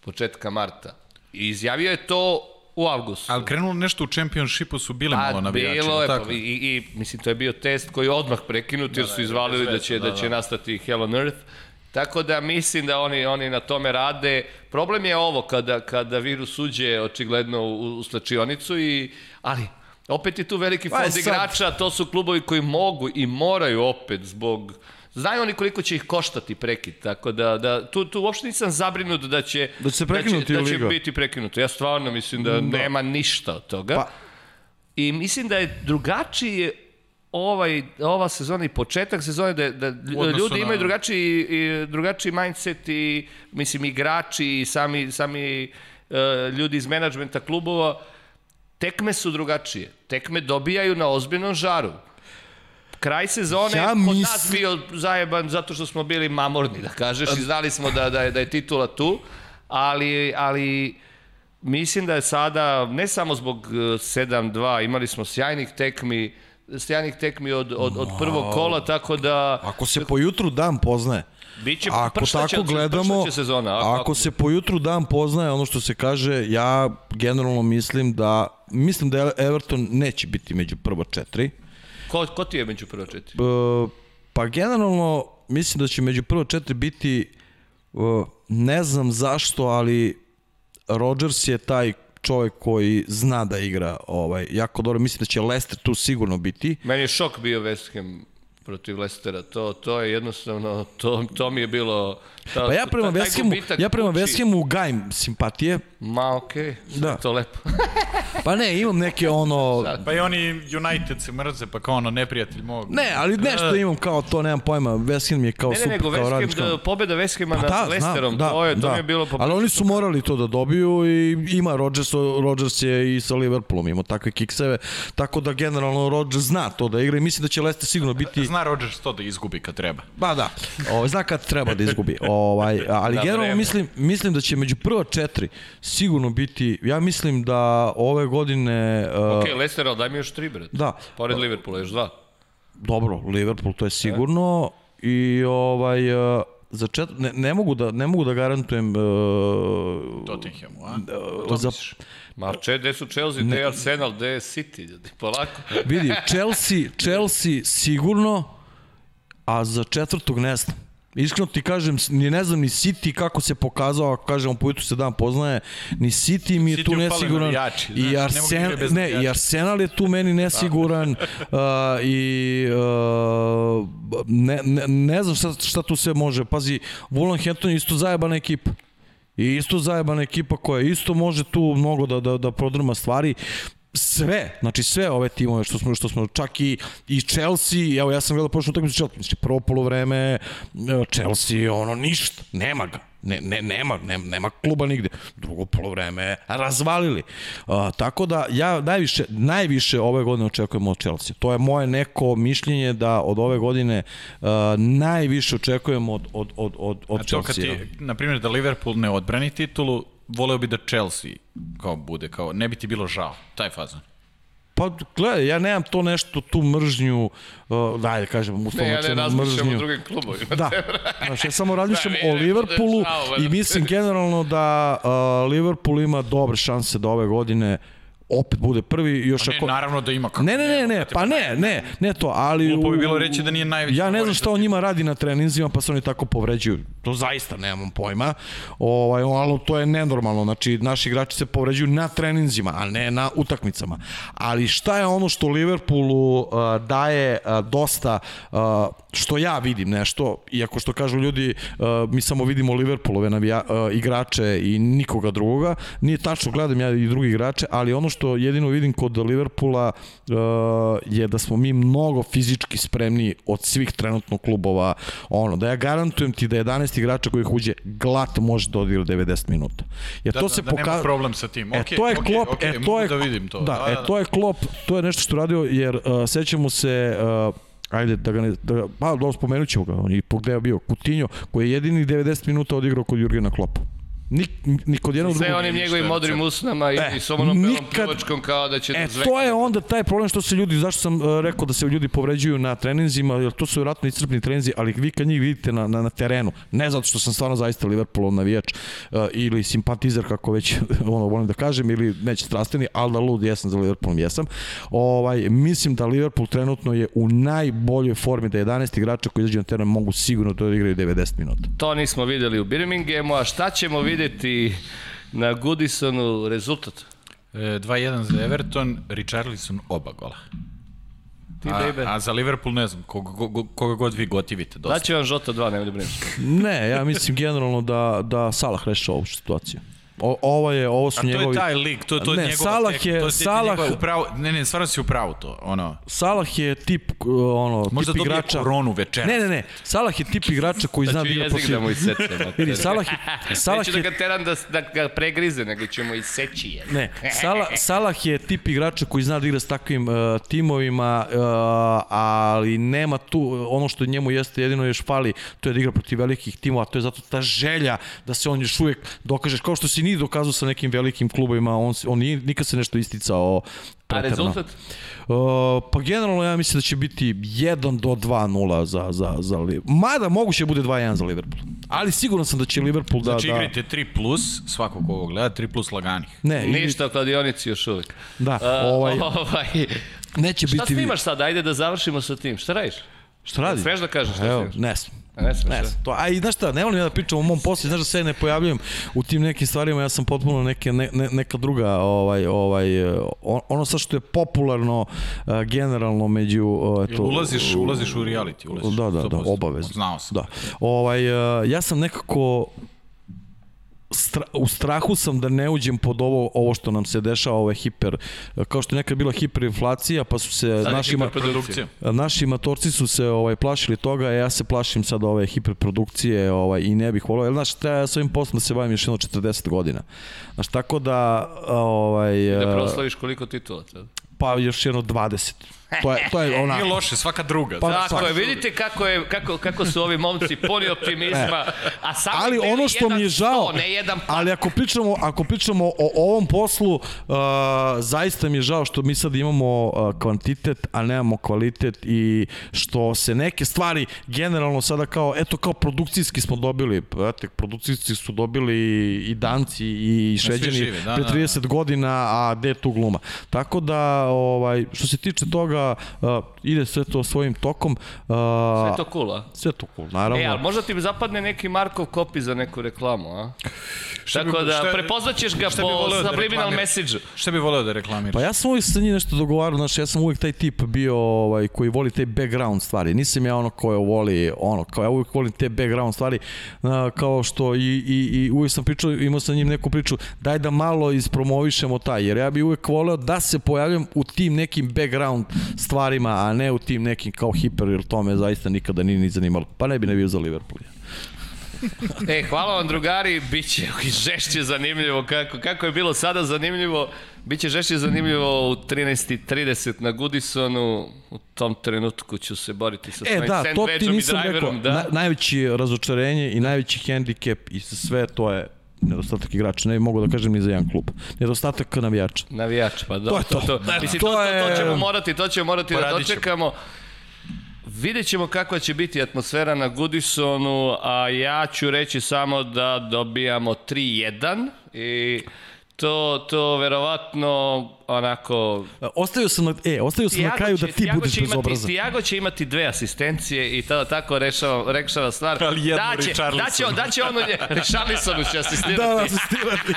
početka marta. I izjavio je to u avgustu. Ali krenulo nešto u čempionšipu su bile malo navijači. Pa, Bilo je, tako? pa, i, i, mislim, to je bio test koji je odmah prekinut, jer su izvalili da će, da, će nastati Hell on Earth. Tako da mislim da oni oni na tome rade. Problem je ovo kada kada virus uđe očigledno u, u slačionicu i ali opet je tu veliki Pa fond igrača, to su klubovi koji mogu i moraju opet zbog Znaju oni koliko će ih koštati prekid, tako da, da tu, tu uopšte nisam zabrinut da će, Da će se prekinuti da će, da će liga. biti prekinuto. Ja stvarno mislim da, nema ništa od toga. Pa- I mislim da je drugačiji ovaj, ova sezona i početak sezone da, da ljudi na- imaju drugačiji, i, drugačiji mindset i mislim igrači i sami, sami uh, ljudi iz menadžmenta klubova tekme su drugačije. Tekme dobijaju na ozbiljnom žaru. Kraj sezone Ja ja kod mislim- nas bio zajeban zato što smo bili mamorni, da kažeš, i znali smo da, da, je, da je titula tu, ali, ali mislim da je sada, ne samo zbog eh, 7-2, imali smo sjajnih tekmi, sjajnih tekmi od, od, od prvog kola, tako da Ako se po jutru dan poznaje, biće ako tako gledamo, sezona. Ako, ako se po jutru dan poznaje ono što se kaže, ja generalno mislim da mislim da Everton neće biti među prvo četiri. ko, ko ti je među prvo četiri? Pa generalno mislim da će među prvo četiri biti e, ne znam zašto, ali Rodgers je taj čovjek koji zna da igra ovaj jako dobro. Mislim da će Leicester tu sigurno biti. Meni je šok bio West Ham protiv Lestera. To, to je jednostavno, to, to mi je bilo... Ta, Pa ja prema gubitak ja prema Hamu gajim simpatije. Ma okej, okay. Da. to lepo. Pa ne, imam neke ono... Pa i oni United se mrze, pa kao ono neprijatelj mog. Ne, ali nešto imam kao to, nemam pojma. West Ham je kao Ne, ne, super, nego kao radnička. Ham, da, pobjeda West Hama Pa nad da, Lesterom, da, to, je, to da. mi je bilo... Ali oni su morali to da dobiju i ima Rodgers, Rodgers je i sa Liverpoolom imao takve kikseve, tako da generalno Rodgers zna to da igra i mislim da će Leicester sigurno biti... Zna Rodgers to da izgubi kad treba. Ba da, ovaj, zna kad treba da izgubi. Ovaj, ali Na generalno vreme. mislim, mislim da će među prva četiri sigurno biti, ja mislim da ove godine... Uh, Okej, okay, Lester, ali daj mi još tri, bret. Da, Pored Liverpoola, još dva. dobro, Liverpool to je sigurno i ovaj... Uh, za čet... ne, ne, mogu da, ne mogu da garantujem uh, Tottenhamu, a? uh, za, Ma, če, gde su Chelsea, gde je Arsenal, gde je City, ljudi, polako. Vidi, Chelsea, Chelsea sigurno, a za četvrtog ne znam. Iskreno ti kažem, ni ne znam ni City kako se pokazao, ako kažemo po se dan poznaje, ni City mi je City tu nesiguran. znaš, I ne mogu Arsenal, igrati bez ne, i. Arsenal je tu meni nesiguran uh, i uh, ne, ne, ne znam šta, šta tu sve može. Pazi, Wolverhampton je isto zajebana ekipa. I isto zajebana ekipa koja isto može tu mnogo da, da, da prodrma stvari sve, znači sve ove timove što smo što smo čak i i Chelsea, evo ja sam gledao prošlu utakmicu Chelsea, znači prvo poluvreme e, Chelsea ono ništa, nema ga. Ne, ne, nema, nema, nema kluba nigde. Drugo poluvreme razvalili. A, tako da ja najviše, najviše ove godine očekujem od Chelsea. To je moje neko mišljenje da od ove godine a, najviše očekujem od, od, od, od, od A to kad Chelsea. ti, na primjer, da Liverpool ne odbrani titulu, voleo bi da Chelsea kao bude, kao ne bi ti bilo žao, taj fazon. Pa gledaj, ja nemam to nešto, tu mržnju, uh, daj da kažem, Ne, uslovno ja ne razmišljam o mržnju. drugim klubovima. Da, znaš, ja samo razmišljam Da, o je Liverpoolu žao, valjda. i mislim generalno da uh, Liverpool ima dobre šanse da ove godine opet bude prvi još Ne, ako... naravno da ima kako. Ne, ne, ne, ne, pa ne, ne, ne to, ali... Glupo bi bilo reći da nije najveći Ja ne znam šta on njima radi na treninzima, pa se oni tako povređuju. To zaista nemam pojma. Ovaj, ali to je nenormalno. Znači, naši igrači se povređuju na treninzima, a ne na utakmicama. Ali šta je ono što Liverpoolu uh, daje uh, dosta, uh, što ja vidim nešto, iako što kažu ljudi, uh, mi samo vidimo Liverpoolove navija, uh, igrače i nikoga drugoga. Nije tačno, gledam ja i drugi igrače, ali ono što jedino vidim kod Liverpoola uh, je da smo mi mnogo fizički spremni od svih trenutno klubova. Ono, da ja garantujem ti da 11 igrača kojih uđe glat može da odigra 90 minuta. Jer Da, to da, se da nema pokazuje problem sa tim. E, Okej, to je okej, klop, okej, e, to je, da vidim to. Da, Da, e, da, to je klop, to je nešto što radio, jer uh, sećamo se, uh, ajde da ga ne, da ga, pa dobro spomenut ćemo ga, on je pogledao bio Kutinjo, koji je jedini 90 minuta odigrao kod Jurgena Klopa. Nik, ni kod jednog Sve drugog. onim njegovim modrim usnama i, E, i s onom belom pljuvačkom kao da će E, da to je onda taj problem što se ljudi, zašto sam uh, rekao da se ljudi povređuju na treninzima, jer to su vjerojatno iscrpni treninzi, ali vi kad njih vidite na, na, na terenu, ne zato što sam stvarno zaista Liverpoolov navijač uh, ili simpatizer, kako već ono volim da kažem, ili neće strastveni, ali da lud jesam za Liverpoolom jesam. Ovaj, mislim da Liverpool trenutno je u najboljoj formi da 11 igrača koji izađu na teren mogu sigurno to da igraju 90 minuta. To nismo videli u Birminghamu, a šta ćemo videti na Goodisonu rezultat? E, 2-1 za Everton, Richarlison oba gola. Ti, A, a za Liverpool ne znam, koga, koga, koga god vi gotivite dosta. Daće vam Žota 2, nemoj da brineš. Ne, ja mislim generalno da, da Salah rešava ovu situaciju. O, ovo je, ovo su A to njegovi... je taj lik, to, to je Ne, njegova Salah tek- je- to je Salah- njegova upravo, ne, ne, stvarno si upravo to, ono. Salah je tip uh, ono Možda tip dobije igrača. koronu večeras. Ne, ne, ne. Salah je tip igrača koji zna Da da ću igra jezik protiv. da mu iseče. Vidi, Salah je Salah Neću da je ga teram da, da ga pregrize, nego ćemo iseći je. Ne, Salah, Salah je tip igrača koji zna da igra s takvim uh, timovima, uh, ali nema tu, ono što njemu jeste jedino još fali, to je da igra protiv velikih timova, to je zato ta želja da se on još uvijek dokaže, kao što si ni dokazao sa nekim velikim klubovima, on, on nije, nikad se nešto isticao A preterno. rezultat? Uh, pa generalno ja mislim da će biti 1 do 2-0 za, za, za Liverpool. Mada moguće bude 2-1 za Liverpool. Ali siguran sam da će Liverpool da... Znači da... igrajte 3 plus, svako ko ovo gleda, 3 plus laganih. Ne, Ništa o kladionici još uvijek. Da, Uh, ovaj, ovaj, neće šta biti... snimaš sad? Ajde da završimo sa tim. Šta radiš? Šta radi? Smeš da kažeš šta Evo, snimaš? ne smem. Ne smeš, Ne to, a i znaš šta, ne volim ja da pričam o mom poslu, znaš da se ne pojavljujem u tim nekim stvarima, ja sam potpuno neke, ne, ne, neka druga, ovaj, ovaj, eh, on- ono sa što je popularno uh, generalno među... Uh, Jel ulaziš, ulaziš u reality, ulaziš. Da, da, da, 100%. obavezno. Znao sam. Da. Ovaj, uh, ja sam nekako stra, u strahu sam da ne uđem pod ovo ovo što nam se dešava, ove hiper, kao što je nekad bila hiperinflacija, pa su se je naši, naši matorci su se ovaj plašili toga, a ja se plašim sad ove hiperprodukcije ovaj, i ne bih volio. Jer, znaš, treba ja s ovim poslom da se bavim još jedno 40 godina. Znaš, tako da, ovaj, Da eh, proslaviš koliko titula. pa još jedno 20. To je, to je Nije onako. loše, svaka druga. Pa, Tako je, vidite kako, je, kako, kako su ovi momci puni optimizma, a samo ali ono što mi je žao, sto, ne jedan pa. ali ako pričamo, ako pričamo o ovom poslu, uh, zaista mi je žao što mi sad imamo uh, kvantitet, a nemamo kvalitet i što se neke stvari generalno sada kao, eto kao produkcijski smo dobili, eto, produkcijski su dobili i Danci i Šveđani živi, da, pre da, da. 30 godina, a gde je tu gluma. Tako da, ovaj, što se tiče toga, uh, ide sve to svojim tokom. Uh, Sve to cool, a? Sve to cool, naravno. E, ali možda ti zapadne neki Markov kopi za neku reklamu, a? Tako bi- da, šta- prepoznaćeš ga šta po da subliminal reklamira? message Šta bi voleo da reklamiraš? Pa ja sam uvijek sa njim nešto dogovarao, znaš, ja sam uvijek taj tip bio ovaj, koji voli te background stvari. Nisam ja ono koje voli, ono, kao ja uvijek volim te background stvari, a, kao što i, i, i uvijek sam pričao, imao sam njim neku priču, daj da malo ispromovišemo taj, jer ja bi uvijek voleo da se pojavljam u tim nekim background stvarima, a ne u tim nekim kao hiper, jer to me zaista nikada nije ni zanimalo. Pa ne bi ne bio za Liverpool. E, hvala vam drugari, bit će žešće zanimljivo kako, kako je bilo sada zanimljivo, bit će žešće zanimljivo u 13.30 na Goodisonu, u tom trenutku ću se boriti sa E svojim da, sandvičom i nisam rekao. driverom, da. Na, najveće razočarenje i najveći hendikep i sve to je nedostatak igrača. Ne mogu da kažem ni za jedan klub. Nedostatak navijača. Navijač, pa da. To je to. to, Da, Mislim, to to, to, to, ćemo morati, to ćemo morati da Poradit ćemo. dočekamo. Vidjet ćemo kakva će biti atmosfera na Goodisonu, a ja ću reći samo da dobijamo 3-1 i to, to verovatno onako E, Ostavio sam na, e, ostavio sam na Tiago kraju će- da ti Tiago budeš će imati, bezobrazan. Tiago će imati dve asistencije i tada tako rešava, rešava stvar. Ali jednu daće, Richarlisonu. daće, on- daće ono Richarlisonu će asistirati. Da, da, asistirati.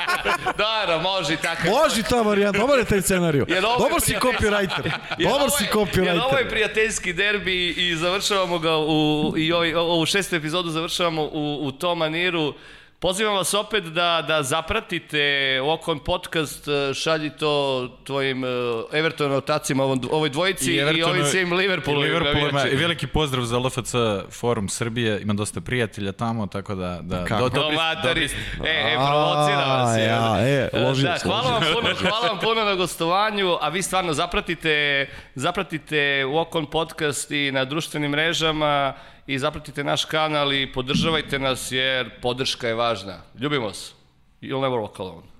Dobro, može i tako. Može ta varijanta, dobar je taj scenariju. Jer ovo je Dobar si copywriter. Dobar si je- Jer ovo je copywriter. prijateljski derbi i završavamo ga u, i ovaj, ovu šestu epizodu završavamo u, u tom maniru. Pozivam vas opet da, da zapratite Okon podcast, eh, šalji to tvojim eh, Everton otacima ovom, ovoj dvojici i, i ovim svim Liverpoolu. i Liverpoolima. I veliki pozdrav za LFC forum Srbije, ima dosta prijatelja tamo, tako da... da Kako? do- Do dobri- dobri- e, e, provocira vas. Ja, e, ložio da, se, hvala vam, puno, hvala vam puno na gostovanju, a vi stvarno zapratite, zapratite Walk On podcast i na društvenim mrežama i zapratite naš kanal i podržavajte nas jer podrška je važna. Ljubimo se. You'll never walk alone.